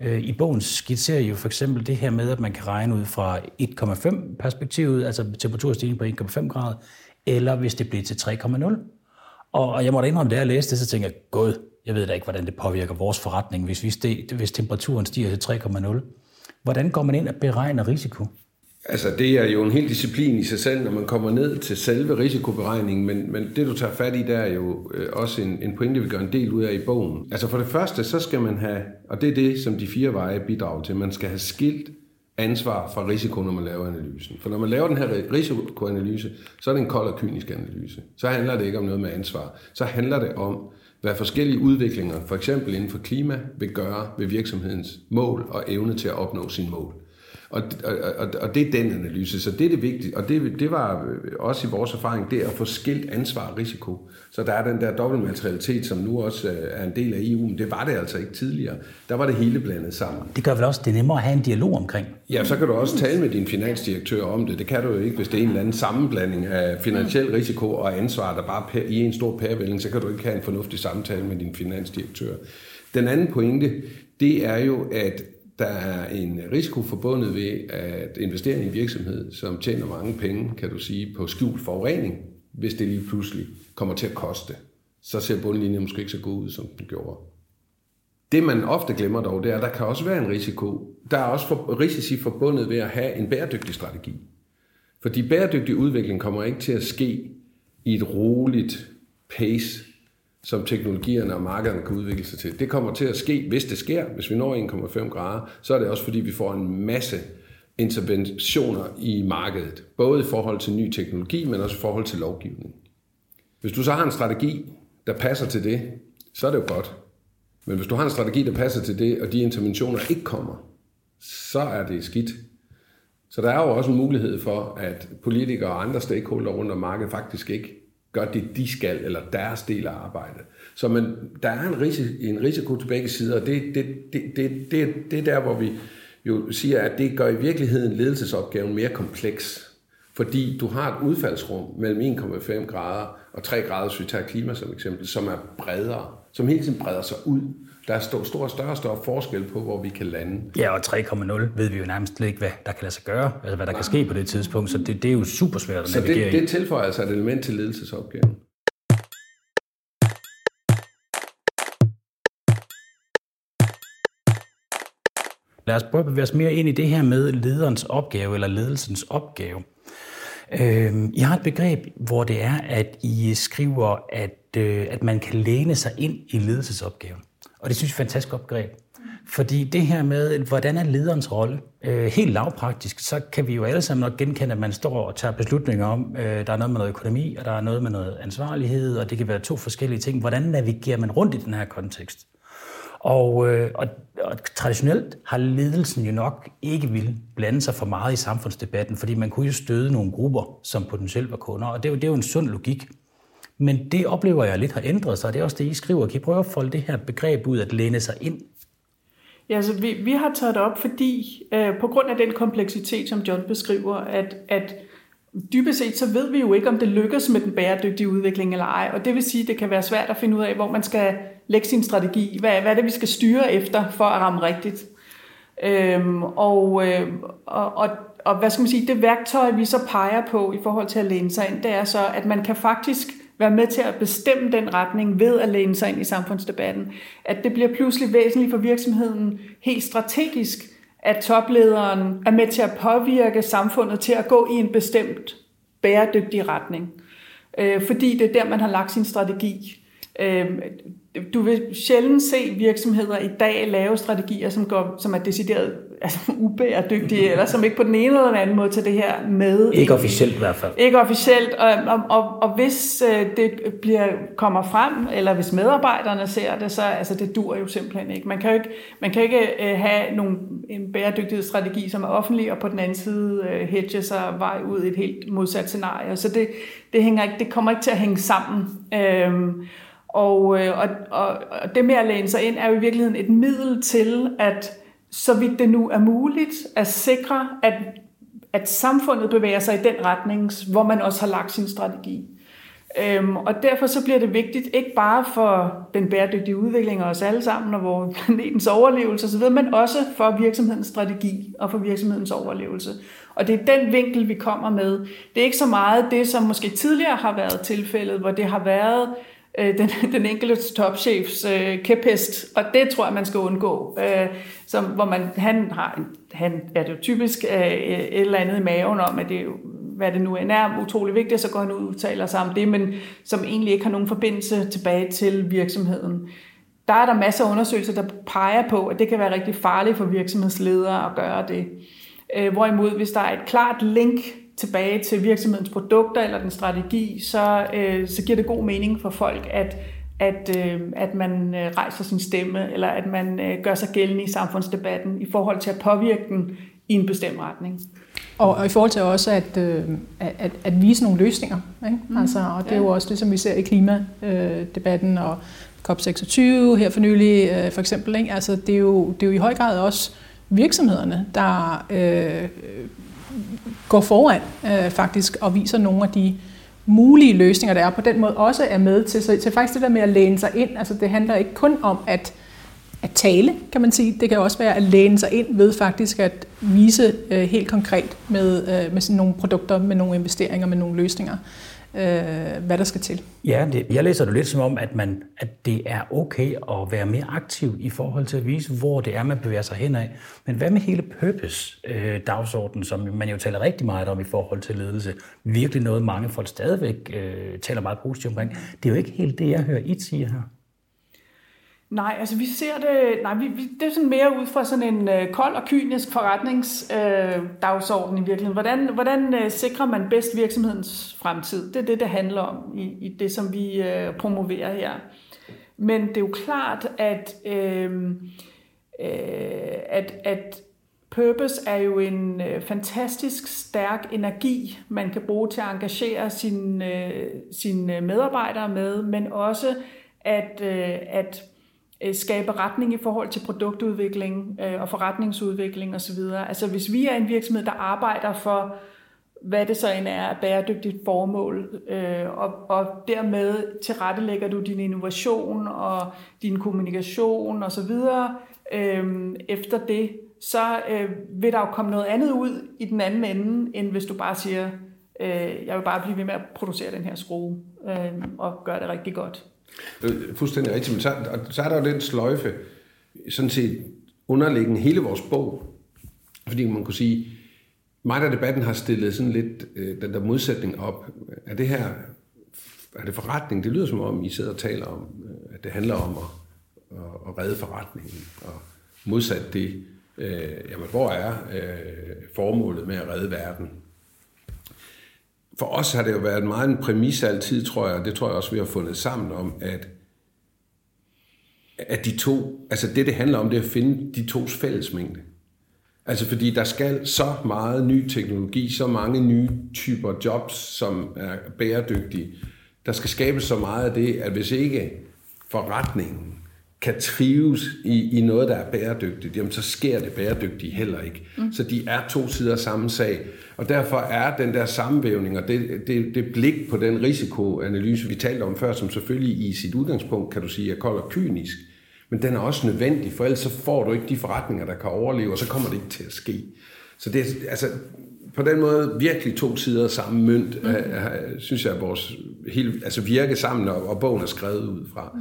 Øh, I bogen skitserer jo for eksempel det her med, at man kan regne ud fra 1,5 perspektivet, altså temperaturstigning på 1,5 grader, eller hvis det bliver til 3,0. Og jeg måtte indrømme, da jeg læste det, så tænkte jeg, god, jeg ved da ikke, hvordan det påvirker vores forretning, hvis, vi steg, hvis temperaturen stiger til 3,0. Hvordan går man ind og beregner risiko? Altså, det er jo en hel disciplin i sig selv, når man kommer ned til selve risikoberegningen, men, men det, du tager fat i, der er jo øh, også en, en pointe, vi gør en del ud af i bogen. Altså, for det første, så skal man have, og det er det, som de fire veje bidrager til, man skal have skilt ansvar fra risiko, når man laver analysen. For når man laver den her risikoanalyse, så er det en kold og kynisk analyse. Så handler det ikke om noget med ansvar. Så handler det om, hvad forskellige udviklinger, for eksempel inden for klima, vil gøre ved virksomhedens mål og evne til at opnå sin mål. Og, og, og det er den analyse, så det er det vigtige. Og det, det var også i vores erfaring, det at få skilt ansvar og risiko. Så der er den der dobbeltmaterialitet, som nu også øh, er en del af EU, men det var det altså ikke tidligere. Der var det hele blandet sammen. Det gør vel også, det er nemmere at have en dialog omkring. Ja, så kan du også tale med din finansdirektør om det. Det kan du jo ikke, hvis det er en eller anden sammenblanding af finansiel risiko og ansvar, der bare i en stor pærevælling, så kan du ikke have en fornuftig samtale med din finansdirektør. Den anden pointe, det er jo, at der er en risiko forbundet ved at investere i en virksomhed, som tjener mange penge, kan du sige, på skjult forurening, hvis det lige pludselig kommer til at koste. Så ser bundlinjen måske ikke så god ud, som den gjorde. Det man ofte glemmer dog, det er, at der kan også være en risiko. Der er også for, risici forbundet ved at have en bæredygtig strategi. Fordi bæredygtig udvikling kommer ikke til at ske i et roligt pace, som teknologierne og markederne kan udvikle sig til. Det kommer til at ske, hvis det sker. Hvis vi når 1,5 grader, så er det også fordi, vi får en masse interventioner i markedet. Både i forhold til ny teknologi, men også i forhold til lovgivning. Hvis du så har en strategi, der passer til det, så er det jo godt. Men hvis du har en strategi, der passer til det, og de interventioner ikke kommer, så er det skidt. Så der er jo også en mulighed for, at politikere og andre stakeholder rundt om markedet faktisk ikke gør det, de skal, eller deres del af arbejdet. Så man, der er en, risiko, en risiko til begge sider, og det, det, det, det, det, det er der, hvor vi jo siger, at det gør i virkeligheden ledelsesopgaven mere kompleks. Fordi du har et udfaldsrum mellem 1,5 grader og 3 grader, hvis vi tager klima som eksempel, som er bredere, som hele tiden breder sig ud. Der er stor, stor, større større forskel på, hvor vi kan lande. Ja, og 3,0 ved vi jo nærmest ikke, hvad der kan lade sig gøre, altså hvad der Nej. kan ske på det tidspunkt, så det, det er jo super svært at så navigere det, det tilføjer altså et element til ledelsesopgaven. Lad os prøve at bevæge os mere ind i det her med lederens opgave, eller ledelsens opgave. Øh, I har et begreb, hvor det er, at I skriver, at, øh, at man kan læne sig ind i ledelsesopgaven. Og det synes jeg er et fantastisk opgreb. Fordi det her med, hvordan er lederens rolle? Øh, helt lavpraktisk, så kan vi jo alle sammen nok genkende, at man står og tager beslutninger om, øh, der er noget med noget økonomi, og der er noget med noget ansvarlighed, og det kan være to forskellige ting. Hvordan navigerer man rundt i den her kontekst? Og, øh, og, og traditionelt har ledelsen jo nok ikke vil blande sig for meget i samfundsdebatten, fordi man kunne jo støde nogle grupper, som potentielt var kunder, og det er jo, det er jo en sund logik. Men det oplever jeg lidt har ændret sig, og det er også det, I skriver. Kan I prøve at folde det her begreb ud, at læne sig ind? Ja, altså vi, vi har taget det op, fordi øh, på grund af den kompleksitet, som John beskriver, at, at dybest set så ved vi jo ikke, om det lykkes med den bæredygtige udvikling eller ej. Og det vil sige, at det kan være svært at finde ud af, hvor man skal lægge sin strategi. Hvad, hvad er det, vi skal styre efter for at ramme rigtigt? Øhm, og, øh, og, og, og hvad skal man sige, det værktøj, vi så peger på i forhold til at læne sig ind, det er så, at man kan faktisk være med til at bestemme den retning ved at læne sig ind i samfundsdebatten. At det bliver pludselig væsentligt for virksomheden helt strategisk, at toplederen er med til at påvirke samfundet til at gå i en bestemt bæredygtig retning. Øh, fordi det er der, man har lagt sin strategi. Øh, du vil sjældent se virksomheder i dag lave strategier, som, går, som er decideret altså, ubæredygtige, eller som ikke på den ene eller den anden måde til det her med. Ikke officielt i hvert fald. Ikke officielt, og, og, og, og hvis øh, det bliver, kommer frem, eller hvis medarbejderne ser det, så altså, det dur jo simpelthen ikke. Man kan jo ikke, man kan ikke øh, have nogle, en bæredygtighedsstrategi, som er offentlig, og på den anden side øh, hedge sig vej ud i et helt modsat scenarie. Så det, det, hænger ikke, det kommer ikke til at hænge sammen. Øhm, og, og, og, og det med at læne sig ind er jo i virkeligheden et middel til, at så vidt det nu er muligt, at sikre, at, at samfundet bevæger sig i den retning, hvor man også har lagt sin strategi. Øhm, og derfor så bliver det vigtigt, ikke bare for den bæredygtige udvikling af os alle sammen, og vores planetens overlevelse osv., men også for virksomhedens strategi og for virksomhedens overlevelse. Og det er den vinkel, vi kommer med. Det er ikke så meget det, som måske tidligere har været tilfældet, hvor det har været øh, den, den enkelte topchefs øh, kæphest, og det tror jeg, man skal undgå. Øh, som, hvor man, han, har, han er det jo typisk øh, et eller andet i maven om, at det jo, hvad det nu end er, utrolig vigtigt, så går han ud og udtaler sig om det, men som egentlig ikke har nogen forbindelse tilbage til virksomheden. Der er der masser af undersøgelser, der peger på, at det kan være rigtig farligt for virksomhedsledere at gøre det. Øh, hvorimod, hvis der er et klart link tilbage til virksomhedens produkter eller den strategi, så, øh, så giver det god mening for folk, at, at, øh, at man øh, rejser sin stemme, eller at man øh, gør sig gældende i samfundsdebatten i forhold til at påvirke den i en bestemt retning. Og, og i forhold til også at, øh, at, at vise nogle løsninger. Ikke? Mm, altså, og det er jo også det, som vi ser i klimadebatten og COP26 her for nylig, øh, for eksempel. Ikke? Altså, det, er jo, det er jo i høj grad også virksomhederne, der øh, går foran øh, faktisk og viser nogle af de mulige løsninger, der er, på den måde også er med til. Så, til faktisk det der med at læne sig ind, altså det handler ikke kun om at, at tale, kan man sige. Det kan også være at læne sig ind ved faktisk at vise øh, helt konkret med, øh, med sådan nogle produkter, med nogle investeringer, med nogle løsninger øh, hvad der skal til. Ja, det, jeg læser det lidt som om, at, man, at det er okay at være mere aktiv i forhold til at vise, hvor det er, man bevæger sig henad. Men hvad med hele purpose-dagsordenen, som man jo taler rigtig meget om i forhold til ledelse? Virkelig noget, mange folk stadigvæk øh, taler meget positivt omkring. Det er jo ikke helt det, jeg hører I sige her. Nej, altså vi ser det, nej, vi, vi, det er sådan mere ud fra sådan en øh, kold og kynisk forretningsdagsorden øh, i virkeligheden. Hvordan, hvordan øh, sikrer man bedst virksomhedens fremtid? Det er det, det handler om i, i det, som vi øh, promoverer her. Men det er jo klart, at, øh, øh, at, at purpose er jo en øh, fantastisk stærk energi, man kan bruge til at engagere øh, sine, øh, sin medarbejdere med, men også at, øh, at Øh, skabe retning i forhold til produktudvikling øh, og forretningsudvikling osv. Altså hvis vi er en virksomhed, der arbejder for, hvad det så end er, bæredygtigt formål, øh, og, og dermed tilrettelægger du din innovation og din kommunikation osv. Øh, efter det, så øh, vil der jo komme noget andet ud i den anden ende, end hvis du bare siger, øh, jeg vil bare blive ved med at producere den her skrue øh, og gøre det rigtig godt. Øh, fuldstændig rigtigt, men så, så er der jo den sløjfe, sådan set underliggende hele vores bog, fordi man kunne sige, mig der debatten har stillet sådan lidt øh, den der modsætning op. Er det her, er det forretning? Det lyder som om, I sidder og taler om, øh, at det handler om at, at, at redde forretningen, og modsat det, øh, jamen hvor er øh, formålet med at redde verden? For os har det jo været meget en præmis altid, tror jeg, og det tror jeg også, vi har fundet sammen om, at, at de to, altså det, det handler om, det er at finde de tos fællesmængde. Altså fordi der skal så meget ny teknologi, så mange nye typer jobs, som er bæredygtige. Der skal skabes så meget af det, at hvis ikke forretningen kan trives i, i noget, der er bæredygtigt, jamen så sker det bæredygtigt heller ikke. Mm. Så de er to sider af samme sag. Og derfor er den der sammenvævning og det, det, det blik på den risikoanalyse, vi talte om før, som selvfølgelig i sit udgangspunkt, kan du sige, er kold og kynisk, men den er også nødvendig, for ellers så får du ikke de forretninger, der kan overleve, og så kommer det ikke til at ske. Så det er, altså, på den måde virkelig to sider af samme mønt, mm. er, er, synes jeg, at vores hele, altså virke sammen, og, og bogen er skrevet ud fra. Mm.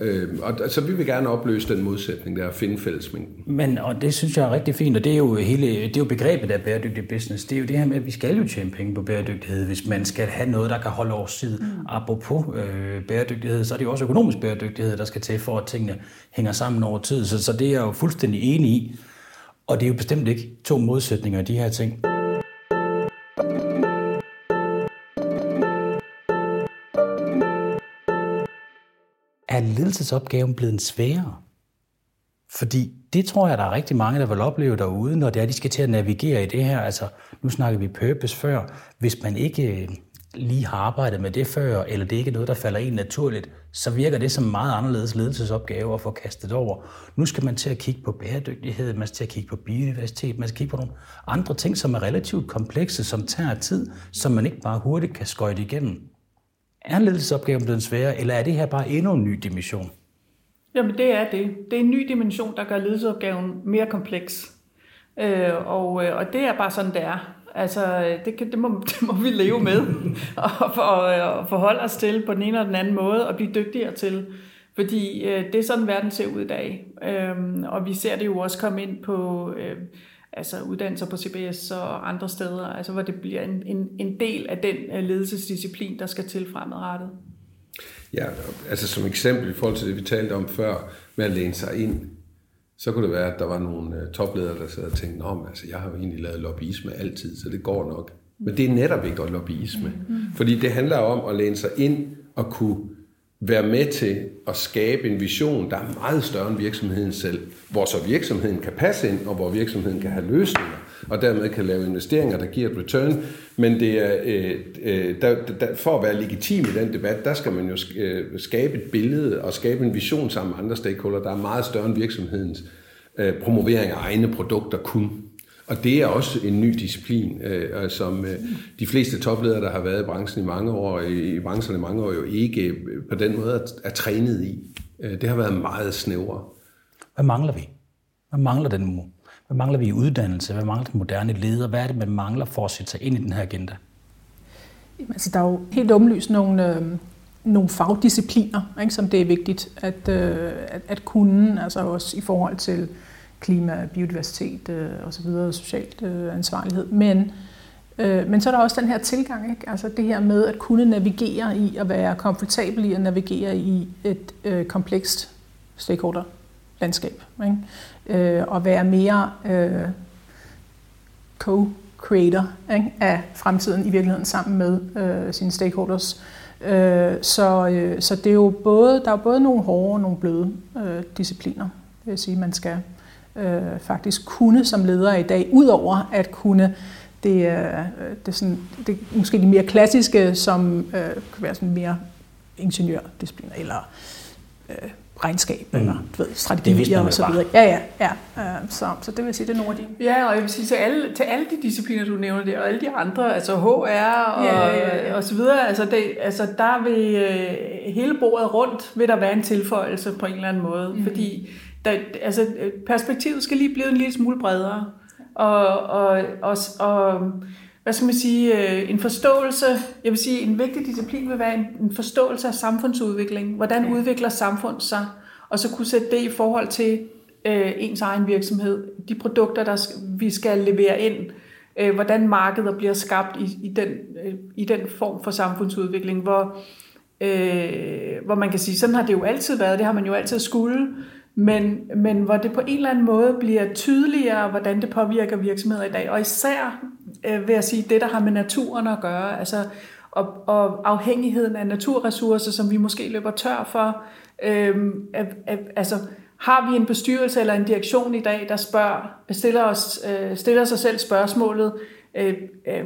Øh, og så vi vil gerne opløse den modsætning der, at finde fællesmængden. Men, og det synes jeg er rigtig fint, og det er jo, hele, det er jo begrebet af bæredygtig business. Det er jo det her med, at vi skal jo tjene penge på bæredygtighed, hvis man skal have noget, der kan holde over side. Mm. Apropos øh, bæredygtighed, så er det jo også økonomisk bæredygtighed, der skal til for, at tingene hænger sammen over tid. Så, så det er jeg jo fuldstændig enig i. Og det er jo bestemt ikke to modsætninger af de her ting. Er ledelsesopgaven blevet sværere? Fordi det tror jeg, der er rigtig mange, der vil opleve derude, når det er, de skal til at navigere i det her. Altså, nu snakker vi purpose før. Hvis man ikke øh, lige har arbejdet med det før, eller det ikke er noget, der falder ind naturligt, så virker det som en meget anderledes ledelsesopgave at få kastet over. Nu skal man til at kigge på bæredygtighed, man skal til at kigge på biodiversitet, man skal kigge på nogle andre ting, som er relativt komplekse, som tager tid, som man ikke bare hurtigt kan skøjte igennem. Er ledelsesopgaven blevet sværere, eller er det her bare endnu en ny dimension? Jamen det er det. Det er en ny dimension, der gør ledelsesopgaven mere kompleks. Øh, og, øh, og det er bare sådan, det er. Altså, det, kan, det, må, det må vi leve med og, og, og forholde os til på den ene eller den anden måde og blive dygtigere til. Fordi øh, det er sådan, verden ser ud i dag. Øh, og vi ser det jo også komme ind på... Øh, altså uddannelser på CBS og andre steder, altså hvor det bliver en, en, en del af den øh, ledelsesdisciplin, der skal til fremadrettet. Ja, altså som eksempel i forhold til det, vi talte om før, med at læne sig ind. så kunne det være, at der var nogle uh, topledere, der sad og tænkte, men, altså, jeg har jo egentlig lavet lobbyisme altid, så det går nok. Men det er netop ikke lobbyisme. Mm. Fordi det handler om at læne sig ind og kunne være med til at skabe en vision, der er meget større end virksomheden selv, hvor så virksomheden kan passe ind, og hvor virksomheden kan have løsninger, og dermed kan lave investeringer, der giver et return. Men det er, øh, øh, der, der, for at være legitim i den debat, der skal man jo øh, skabe et billede og skabe en vision sammen med andre stakeholder, der er meget større end virksomhedens øh, promovering af egne produkter kun. Og det er også en ny disciplin, øh, som øh, de fleste topledere, der har været i branchen i mange år, i, i branchen i mange år, jo ikke øh, på den måde er, er trænet i. Øh, det har været meget snævre. Hvad mangler vi? Hvad mangler den hvad mangler vi i uddannelse? Hvad mangler den moderne leder? Hvad er det, man mangler for at sætte sig ind i den her agenda? Jamen, altså, der er jo helt åbenlyst nogle, øh, nogle fagdiscipliner, ikke, som det er vigtigt at, øh, at, at kunne, altså også i forhold til klima, biodiversitet øh, osv., socialt øh, ansvarlighed. Men, øh, men så er der også den her tilgang, ikke? altså det her med at kunne navigere i, at være komfortabel i at navigere i et øh, komplekst stakeholder-landskab. Ikke? Øh, og være mere øh, co-creator ikke? af fremtiden i virkeligheden sammen med øh, sine stakeholders. Øh, så, øh, så det er jo både, der er både nogle hårde og nogle bløde øh, discipliner, vil jeg sige, man skal øh, faktisk kunne som leder i dag, udover at kunne det, øh, det, sådan, det måske de mere klassiske, som øh, kan være sådan mere ingeniørdiscipliner, eller øh, regnskab, mm. eller du ved, strategier og så videre. Ja, ja, ja. Øh, så, så det vil sige, det er nogle af de. Ja, og jeg vil sige, til alle, til alle de discipliner, du nævner der, og alle de andre, altså HR og, ja, ja, ja. og så videre, altså, det, altså der vil øh, hele bordet rundt, vil der være en tilføjelse på en eller anden måde, mm. fordi der, altså, perspektivet skal lige blive en lille smule bredere. Og, og, og, og hvad skal man sige, øh, en forståelse, jeg vil sige, en vigtig disciplin vil være en, en forståelse af samfundsudvikling. Hvordan ja. udvikler samfund sig? Og så kunne sætte det i forhold til øh, ens egen virksomhed. De produkter, der vi skal levere ind. Øh, hvordan markeder bliver skabt i, i, den, øh, i den form for samfundsudvikling, hvor, øh, hvor man kan sige, sådan har det jo altid været, det har man jo altid skulle, men, men hvor det på en eller anden måde bliver tydeligere, hvordan det påvirker virksomheder i dag. Og især øh, vil jeg sige, det der har med naturen at gøre, altså og, og afhængigheden af naturressourcer, som vi måske løber tør for. Øh, altså, har vi en bestyrelse eller en direktion i dag, der spørger, stiller, os, øh, stiller sig selv spørgsmålet, øh, øh,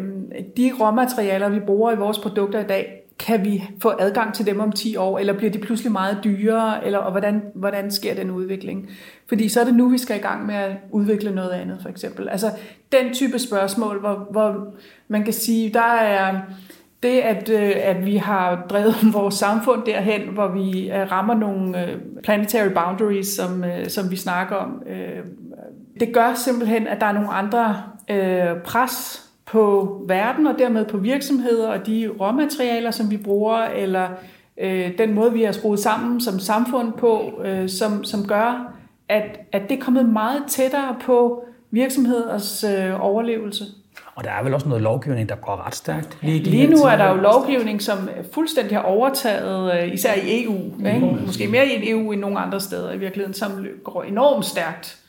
de råmaterialer, vi bruger i vores produkter i dag, kan vi få adgang til dem om 10 år, eller bliver de pludselig meget dyrere, eller og hvordan, hvordan sker den udvikling? Fordi så er det nu, vi skal i gang med at udvikle noget andet, for eksempel. Altså den type spørgsmål, hvor, hvor man kan sige, der er det, at, øh, at vi har drevet vores samfund derhen, hvor vi øh, rammer nogle øh, planetary boundaries, som, som vi snakker om, det gør simpelthen, at der er nogle andre pres på verden og dermed på virksomheder og de råmaterialer, som vi bruger, eller øh, den måde, vi har skruet sammen som samfund på, øh, som, som gør, at, at det er kommet meget tættere på virksomheders øh, overlevelse. Og der er vel også noget lovgivning, der går ret stærkt. Lige, Lige nu er der jo lovgivning, som fuldstændig har overtaget, øh, især i EU, mm. ikke? måske mere i EU end nogle andre steder i virkeligheden, som går enormt stærkt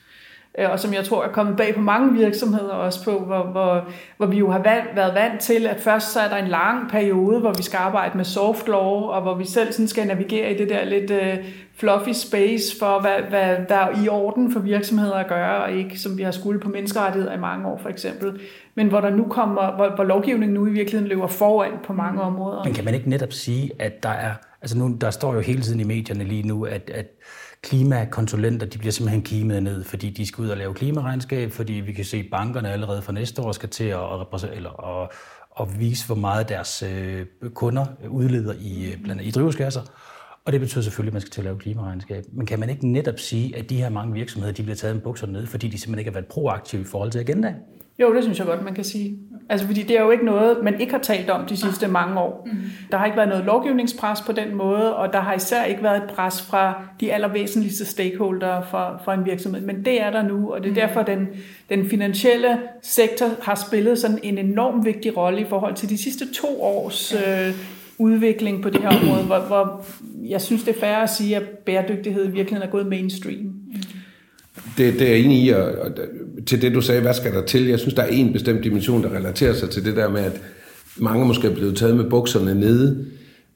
Øh, og som jeg tror er kommet bag på mange virksomheder også på, hvor, hvor, hvor vi jo har valgt, været vant til, at først så er der en lang periode, hvor vi skal arbejde med soft law, og hvor vi selv sådan skal navigere i det der lidt uh, fluffy space for, hvad, hvad der er i orden for virksomheder at gøre, og ikke som vi har skulle på menneskerettigheder i mange år for eksempel, men hvor der nu kommer, hvor, hvor lovgivningen nu i virkeligheden løber foran på mange områder. Men kan man ikke netop sige, at der er, altså nu, der står jo hele tiden i medierne lige nu, at, at klimakonsulenter, de bliver simpelthen kimet ned, fordi de skal ud og lave klimaregnskab, fordi vi kan se, at bankerne allerede fra næste år skal til at, eller, at, at vise, hvor meget deres øh, kunder udleder i, øh, blandt andet i drivhusgasser. Og det betyder selvfølgelig, at man skal til at lave klimaregnskab. Men kan man ikke netop sige, at de her mange virksomheder, de bliver taget en bukser ned, fordi de simpelthen ikke har været proaktive i forhold til agendaen? Jo, det synes jeg godt, man kan sige. Altså, fordi det er jo ikke noget, man ikke har talt om de sidste mange år. Mm. Der har ikke været noget lovgivningspres på den måde, og der har især ikke været et pres fra de allervæsentligste stakeholdere for, for en virksomhed. Men det er der nu, og det er mm. derfor, den, den finansielle sektor har spillet sådan en enorm vigtig rolle i forhold til de sidste to års øh, udvikling på det her område, hvor, hvor jeg synes, det er fair at sige, at bæredygtighed i virkeligheden er gået mainstream. Det, det er jeg enig i, og, og til det du sagde, hvad skal der til? Jeg synes, der er en bestemt dimension, der relaterer sig til det der med, at mange måske er blevet taget med bukserne nede.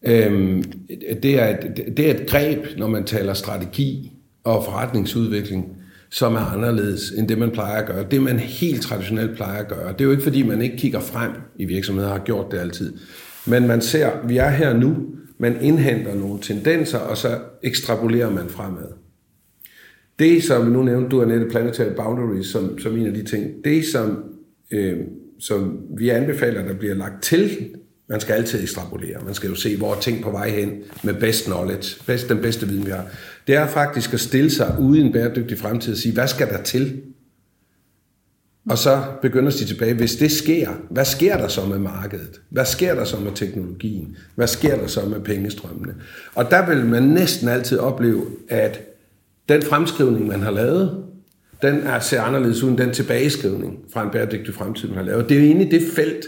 Øhm, det, er et, det er et greb, når man taler strategi og forretningsudvikling, som er anderledes end det, man plejer at gøre. Det, man helt traditionelt plejer at gøre. Det er jo ikke, fordi man ikke kigger frem i virksomheder, har gjort det altid. Men man ser, vi er her nu, man indhenter nogle tendenser, og så ekstrapolerer man fremad. Det, som nu nævnte du, Annette, Planetary Boundaries, som, som en af de ting, det, som, øh, som vi anbefaler, der bliver lagt til, man skal altid ekstrapolere. Man skal jo se, hvor er ting på vej hen med best knowledge, best, den bedste viden, vi har. Det er faktisk at stille sig ude i en bæredygtig fremtid og sige, hvad skal der til? Og så begynder de tilbage, hvis det sker, hvad sker der så med markedet? Hvad sker der så med teknologien? Hvad sker der så med pengestrømmene? Og der vil man næsten altid opleve, at den fremskrivning, man har lavet, den er, ser anderledes ud end den tilbageskrivning fra en bæredygtig fremtid, man har lavet. Det er jo inde i det felt,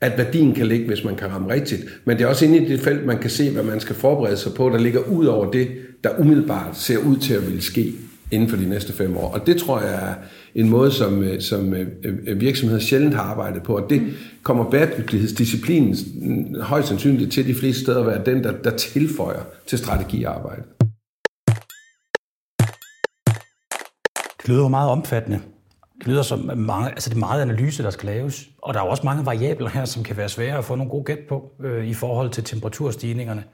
at værdien kan ligge, hvis man kan ramme rigtigt. Men det er også inde i det felt, man kan se, hvad man skal forberede sig på, der ligger ud over det, der umiddelbart ser ud til at ville ske inden for de næste fem år. Og det tror jeg er en måde, som, øh, som øh, øh, virksomheder sjældent har arbejdet på. Og det kommer bæredygtighedsdisciplinen mm, højst sandsynligt til de fleste steder at være den, der, der tilføjer til strategiarbejdet. Det lyder jo meget omfattende. Det lyder som mange, altså det er meget analyse, der skal laves. Og der er også mange variabler her, som kan være svære at få nogle gode gæt på øh, i forhold til temperaturstigningerne.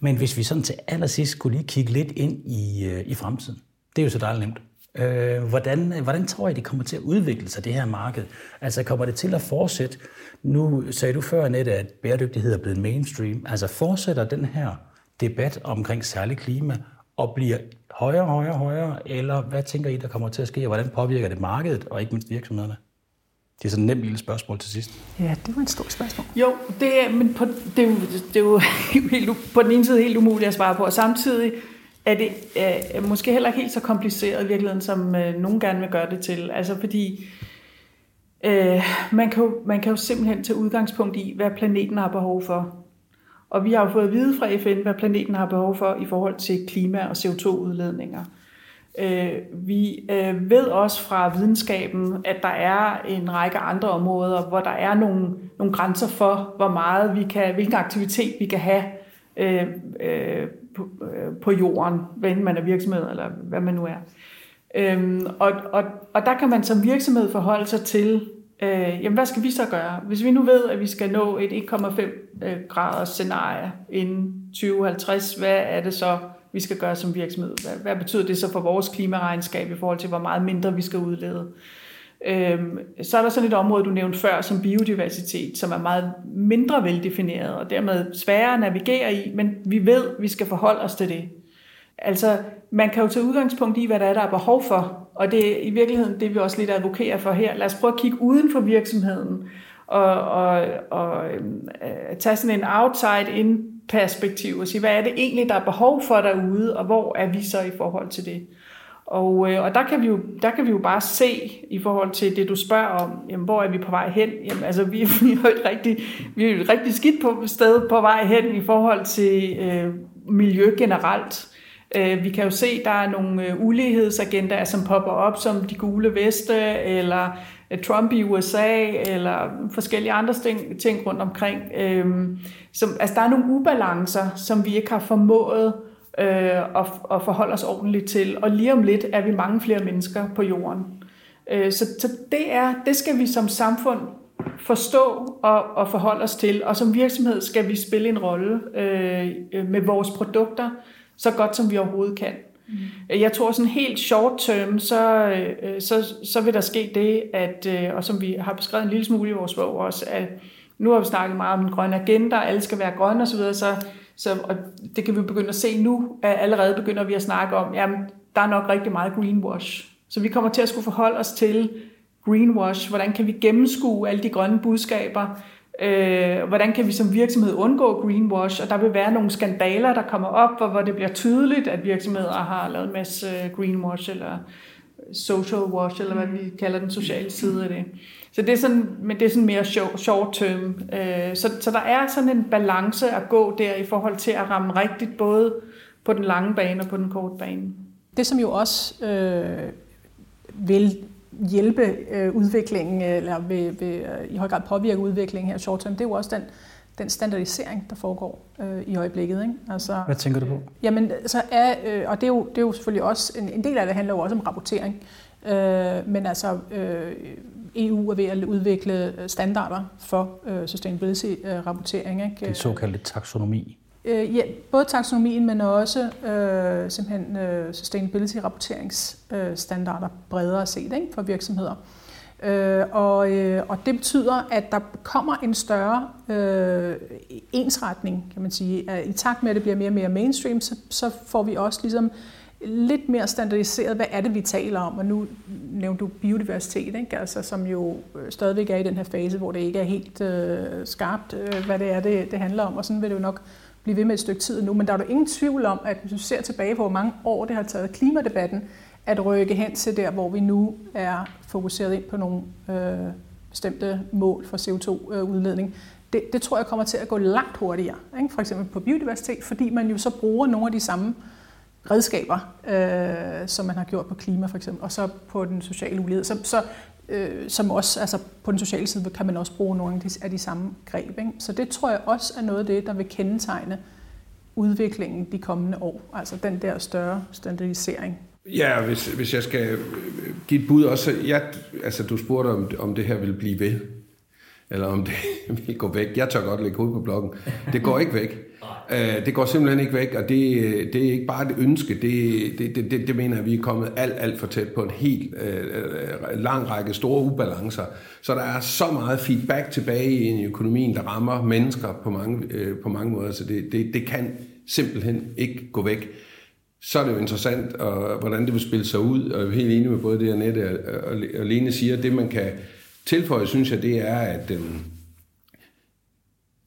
Men hvis vi sådan til allersidst skulle lige kigge lidt ind i, øh, i fremtiden, det er jo så dejligt nemt. Øh, hvordan, hvordan tror I, det kommer til at udvikle sig, det her marked? Altså kommer det til at fortsætte? Nu sagde du før, Annette, at bæredygtighed er blevet mainstream. Altså fortsætter den her debat omkring særlig klima og bliver højere, højere, højere, eller hvad tænker I, der kommer til at ske, og hvordan påvirker det markedet, og ikke mindst virksomhederne? Det er sådan et nemt lille spørgsmål til sidst. Ja, det var et stort spørgsmål. Jo, det er, men på, det, er jo, det er jo helt, på den ene side helt umuligt at svare på, og samtidig er det er måske heller ikke helt så kompliceret i virkeligheden, som øh, nogen gerne vil gøre det til. Altså fordi øh, man, kan jo, man kan jo simpelthen tage udgangspunkt i, hvad planeten har behov for. Og vi har jo fået at vide fra FN, hvad planeten har behov for i forhold til klima- og CO2-udledninger. Øh, vi øh, ved også fra videnskaben, at der er en række andre områder, hvor der er nogle, nogle grænser for, hvor meget vi kan, hvilken aktivitet vi kan have øh, øh, på, øh, på jorden, hvad man er virksomhed eller hvad man nu er. Øhm, og, og, og der kan man som virksomhed forholde sig til, øh, jamen hvad skal vi så gøre? Hvis vi nu ved, at vi skal nå et 1,5 øh, graders scenarie inden 2050, hvad er det så, vi skal gøre som virksomhed? Hvad, hvad betyder det så for vores klimaregnskab i forhold til, hvor meget mindre vi skal udlede? Øhm, så er der sådan et område, du nævnte før, som biodiversitet, som er meget mindre veldefineret, og dermed sværere at navigere i, men vi ved, at vi skal forholde os til det. Altså, man kan jo tage udgangspunkt i, hvad der er, der er behov for, og det er i virkeligheden det, vi også lidt advokerer for her. Lad os prøve at kigge uden for virksomheden, og, og, og øh, tage sådan en outside-in perspektiv og sige, hvad er det egentlig, der er behov for derude, og hvor er vi så i forhold til det? Og, øh, og der, kan vi jo, der kan vi jo bare se i forhold til det, du spørger om, jamen, hvor er vi på vej hen? Jamen, altså, vi, vi, er et rigtig, vi er et rigtig skidt på sted på vej hen i forhold til øh, miljø generelt. Øh, vi kan jo se, at der er nogle øh, ulighedsagendaer, som popper op, som de gule veste, eller øh, Trump i USA, eller forskellige andre ting, ting rundt omkring. Øhm, som, altså, der er nogle ubalancer, som vi ikke har formået øh, og, og forholde os ordentligt til. Og lige om lidt er vi mange flere mennesker på jorden. Øh, så så det, er, det skal vi som samfund forstå og, og forholde os til. Og som virksomhed skal vi spille en rolle øh, med vores produkter så godt som vi overhovedet kan. Mm. Jeg tror sådan helt short term, så, øh, så, så vil der ske det, at, øh, og som vi har beskrevet en lille smule i vores bog også, at nu har vi snakket meget om en grøn agenda, alle skal være grønne osv., så, så så, og det kan vi begynde at se nu, at allerede begynder vi at snakke om, jamen, der er nok rigtig meget greenwash. Så vi kommer til at skulle forholde os til greenwash. Hvordan kan vi gennemskue alle de grønne budskaber? Øh, hvordan kan vi som virksomhed undgå greenwash? Og der vil være nogle skandaler, der kommer op, hvor, hvor det bliver tydeligt, at virksomheder har lavet en masse greenwash eller social wash, eller hvad vi kalder den sociale side af det. Så det er sådan, men det er sådan mere short term. Øh, så, så der er sådan en balance at gå der i forhold til at ramme rigtigt, både på den lange bane og på den korte bane. Det som jo også øh, vil hjælpe øh, udviklingen, eller vil, vil øh, i høj grad påvirke udviklingen her short term, det er jo også den, den standardisering, der foregår øh, i øjeblikket. Ikke? Altså, Hvad tænker du på? Jamen, så er, øh, og det er, jo, det er jo selvfølgelig også, en, en del af det handler jo også om rapportering, øh, men altså øh, EU er ved at udvikle standarder for øh, sustainability-rapportering. Ikke? Den såkaldte taksonomi. Øh, ja, både taksonomien, men også øh, simpelthen øh, sustainability-rapporteringsstandarder øh, bredere set ikke, for virksomheder. Øh, og, øh, og det betyder, at der kommer en større øh, ensretning, kan man sige. I takt med, at det bliver mere og mere mainstream, så, så får vi også ligesom lidt mere standardiseret, hvad er det, vi taler om. Og nu nævnte du biodiversitet, ikke? Altså, som jo øh, stadigvæk er i den her fase, hvor det ikke er helt øh, skarpt, øh, hvad det er, det, det handler om. Og sådan vil det jo nok blive ved med et stykke tid nu. Men der er jo ingen tvivl om, at hvis du ser tilbage på, hvor mange år det har taget klimadebatten, at rykke hen til der, hvor vi nu er fokuseret ind på nogle øh, bestemte mål for CO2-udledning. Øh, det, det tror jeg kommer til at gå langt hurtigere, ikke? for eksempel på biodiversitet, fordi man jo så bruger nogle af de samme redskaber, øh, som man har gjort på klima for eksempel, og så på den sociale ulighed. Så, så øh, som også, altså på den sociale side kan man også bruge nogle af de, af de samme greb. Ikke? Så det tror jeg også er noget af det, der vil kendetegne udviklingen de kommende år. Altså den der større standardisering. Ja, hvis, hvis jeg skal give et bud også. Jeg, altså, du spurgte, om, om det her vil blive ved, eller om det vil gå væk. Jeg tør godt lægge hovedet på blokken. Det går ikke væk. Øh, det går simpelthen ikke væk, og det, det er ikke bare et ønske. Det, det, det, det mener jeg, vi er kommet alt, alt for tæt på en helt øh, øh lang række store ubalancer. Så der er så meget feedback tilbage i økonomien, der rammer mennesker på mange, øh, på mange måder, så det, det, det kan simpelthen ikke gå væk så er det jo interessant, og, hvordan det vil spille sig ud, og jeg er helt enig med både det, Annette og Lene siger. Det, man kan tilføje, synes jeg, det er, at, øhm,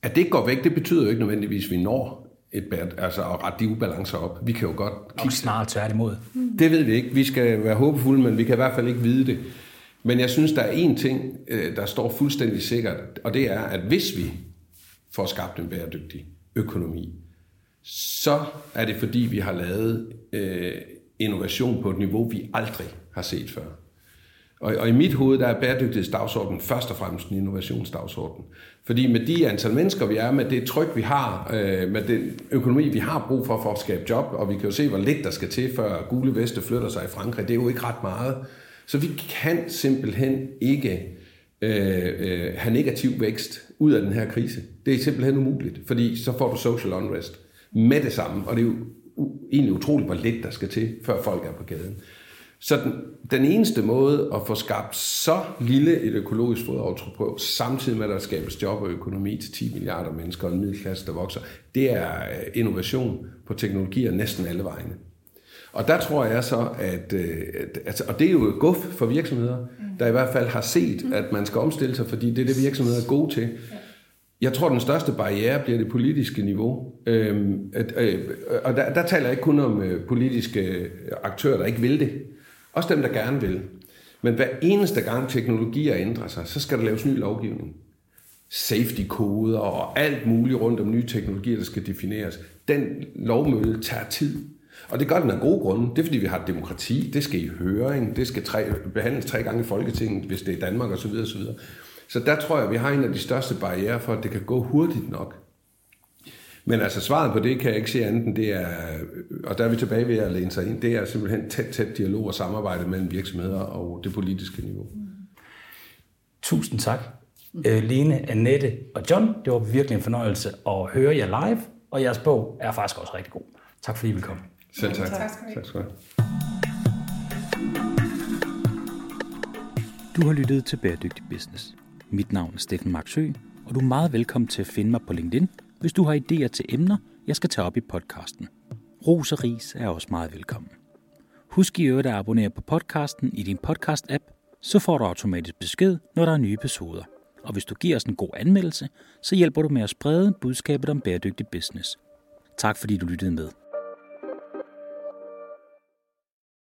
at det ikke går væk, det betyder jo ikke nødvendigvis, at vi når et bad, altså at rette de ubalancer op. Vi kan jo godt kigge... Og snart tværtimod. Det ved vi ikke. Vi skal være håbefulde, men vi kan i hvert fald ikke vide det. Men jeg synes, der er én ting, øh, der står fuldstændig sikkert, og det er, at hvis vi får skabt en bæredygtig økonomi, så er det fordi, vi har lavet øh, innovation på et niveau, vi aldrig har set før. Og, og i mit hoved, der er bæredygtighedsdagsordenen først og fremmest en innovationsdagsorden. Fordi med de antal mennesker, vi er, med det tryk, vi har, øh, med den økonomi, vi har brug for for at skabe job, og vi kan jo se, hvor lidt der skal til, før gule veste flytter sig i Frankrig, det er jo ikke ret meget. Så vi kan simpelthen ikke øh, øh, have negativ vækst ud af den her krise. Det er simpelthen umuligt, fordi så får du social unrest med det samme, og det er jo egentlig utroligt, hvor lidt der skal til, før folk er på gaden. Så den, den eneste måde at få skabt så lille et økologisk fodaftryk på, samtidig med at der skabes job og økonomi til 10 milliarder mennesker og en middelklasse, der vokser, det er øh, innovation på teknologier næsten alle vegne. Og der tror jeg så, at, øh, at altså, og det er jo et guf for virksomheder, der i hvert fald har set, at man skal omstille sig, fordi det er det, virksomheder er gode til. Jeg tror, den største barriere bliver det politiske niveau. Øhm, at, øh, og der, der taler jeg ikke kun om øh, politiske aktører, der ikke vil det. Også dem, der gerne vil. Men hver eneste gang teknologier ændrer sig, så skal der laves ny lovgivning. Safety-koder og alt muligt rundt om nye teknologier, der skal defineres. Den lovmølle tager tid. Og det gør den af gode grunde. Det er, fordi vi har demokrati. Det skal i høring. Det skal tre, behandles tre gange i Folketinget, hvis det er Danmark osv. osv. Så der tror jeg, vi har en af de største barriere for, at det kan gå hurtigt nok. Men altså svaret på det kan jeg ikke se andet end det er, og der er vi tilbage ved at læne sig ind, det er simpelthen tæt, tæt dialog og samarbejde mellem virksomheder og det politiske niveau. Tusind tak. Mm. Lene, Annette og John, det var virkelig en fornøjelse at høre jer live, og jeres bog er faktisk også rigtig god. Tak fordi I vil komme. Selv tak. Tak skal, tak skal du have. lyttet til Bæredygtig Business. Mit navn er Steffen Marksø, og du er meget velkommen til at finde mig på LinkedIn, hvis du har idéer til emner, jeg skal tage op i podcasten. Ros og ris er også meget velkommen. Husk i øvrigt at abonnere på podcasten i din podcast-app, så får du automatisk besked, når der er nye episoder. Og hvis du giver os en god anmeldelse, så hjælper du med at sprede budskabet om bæredygtig business. Tak fordi du lyttede med.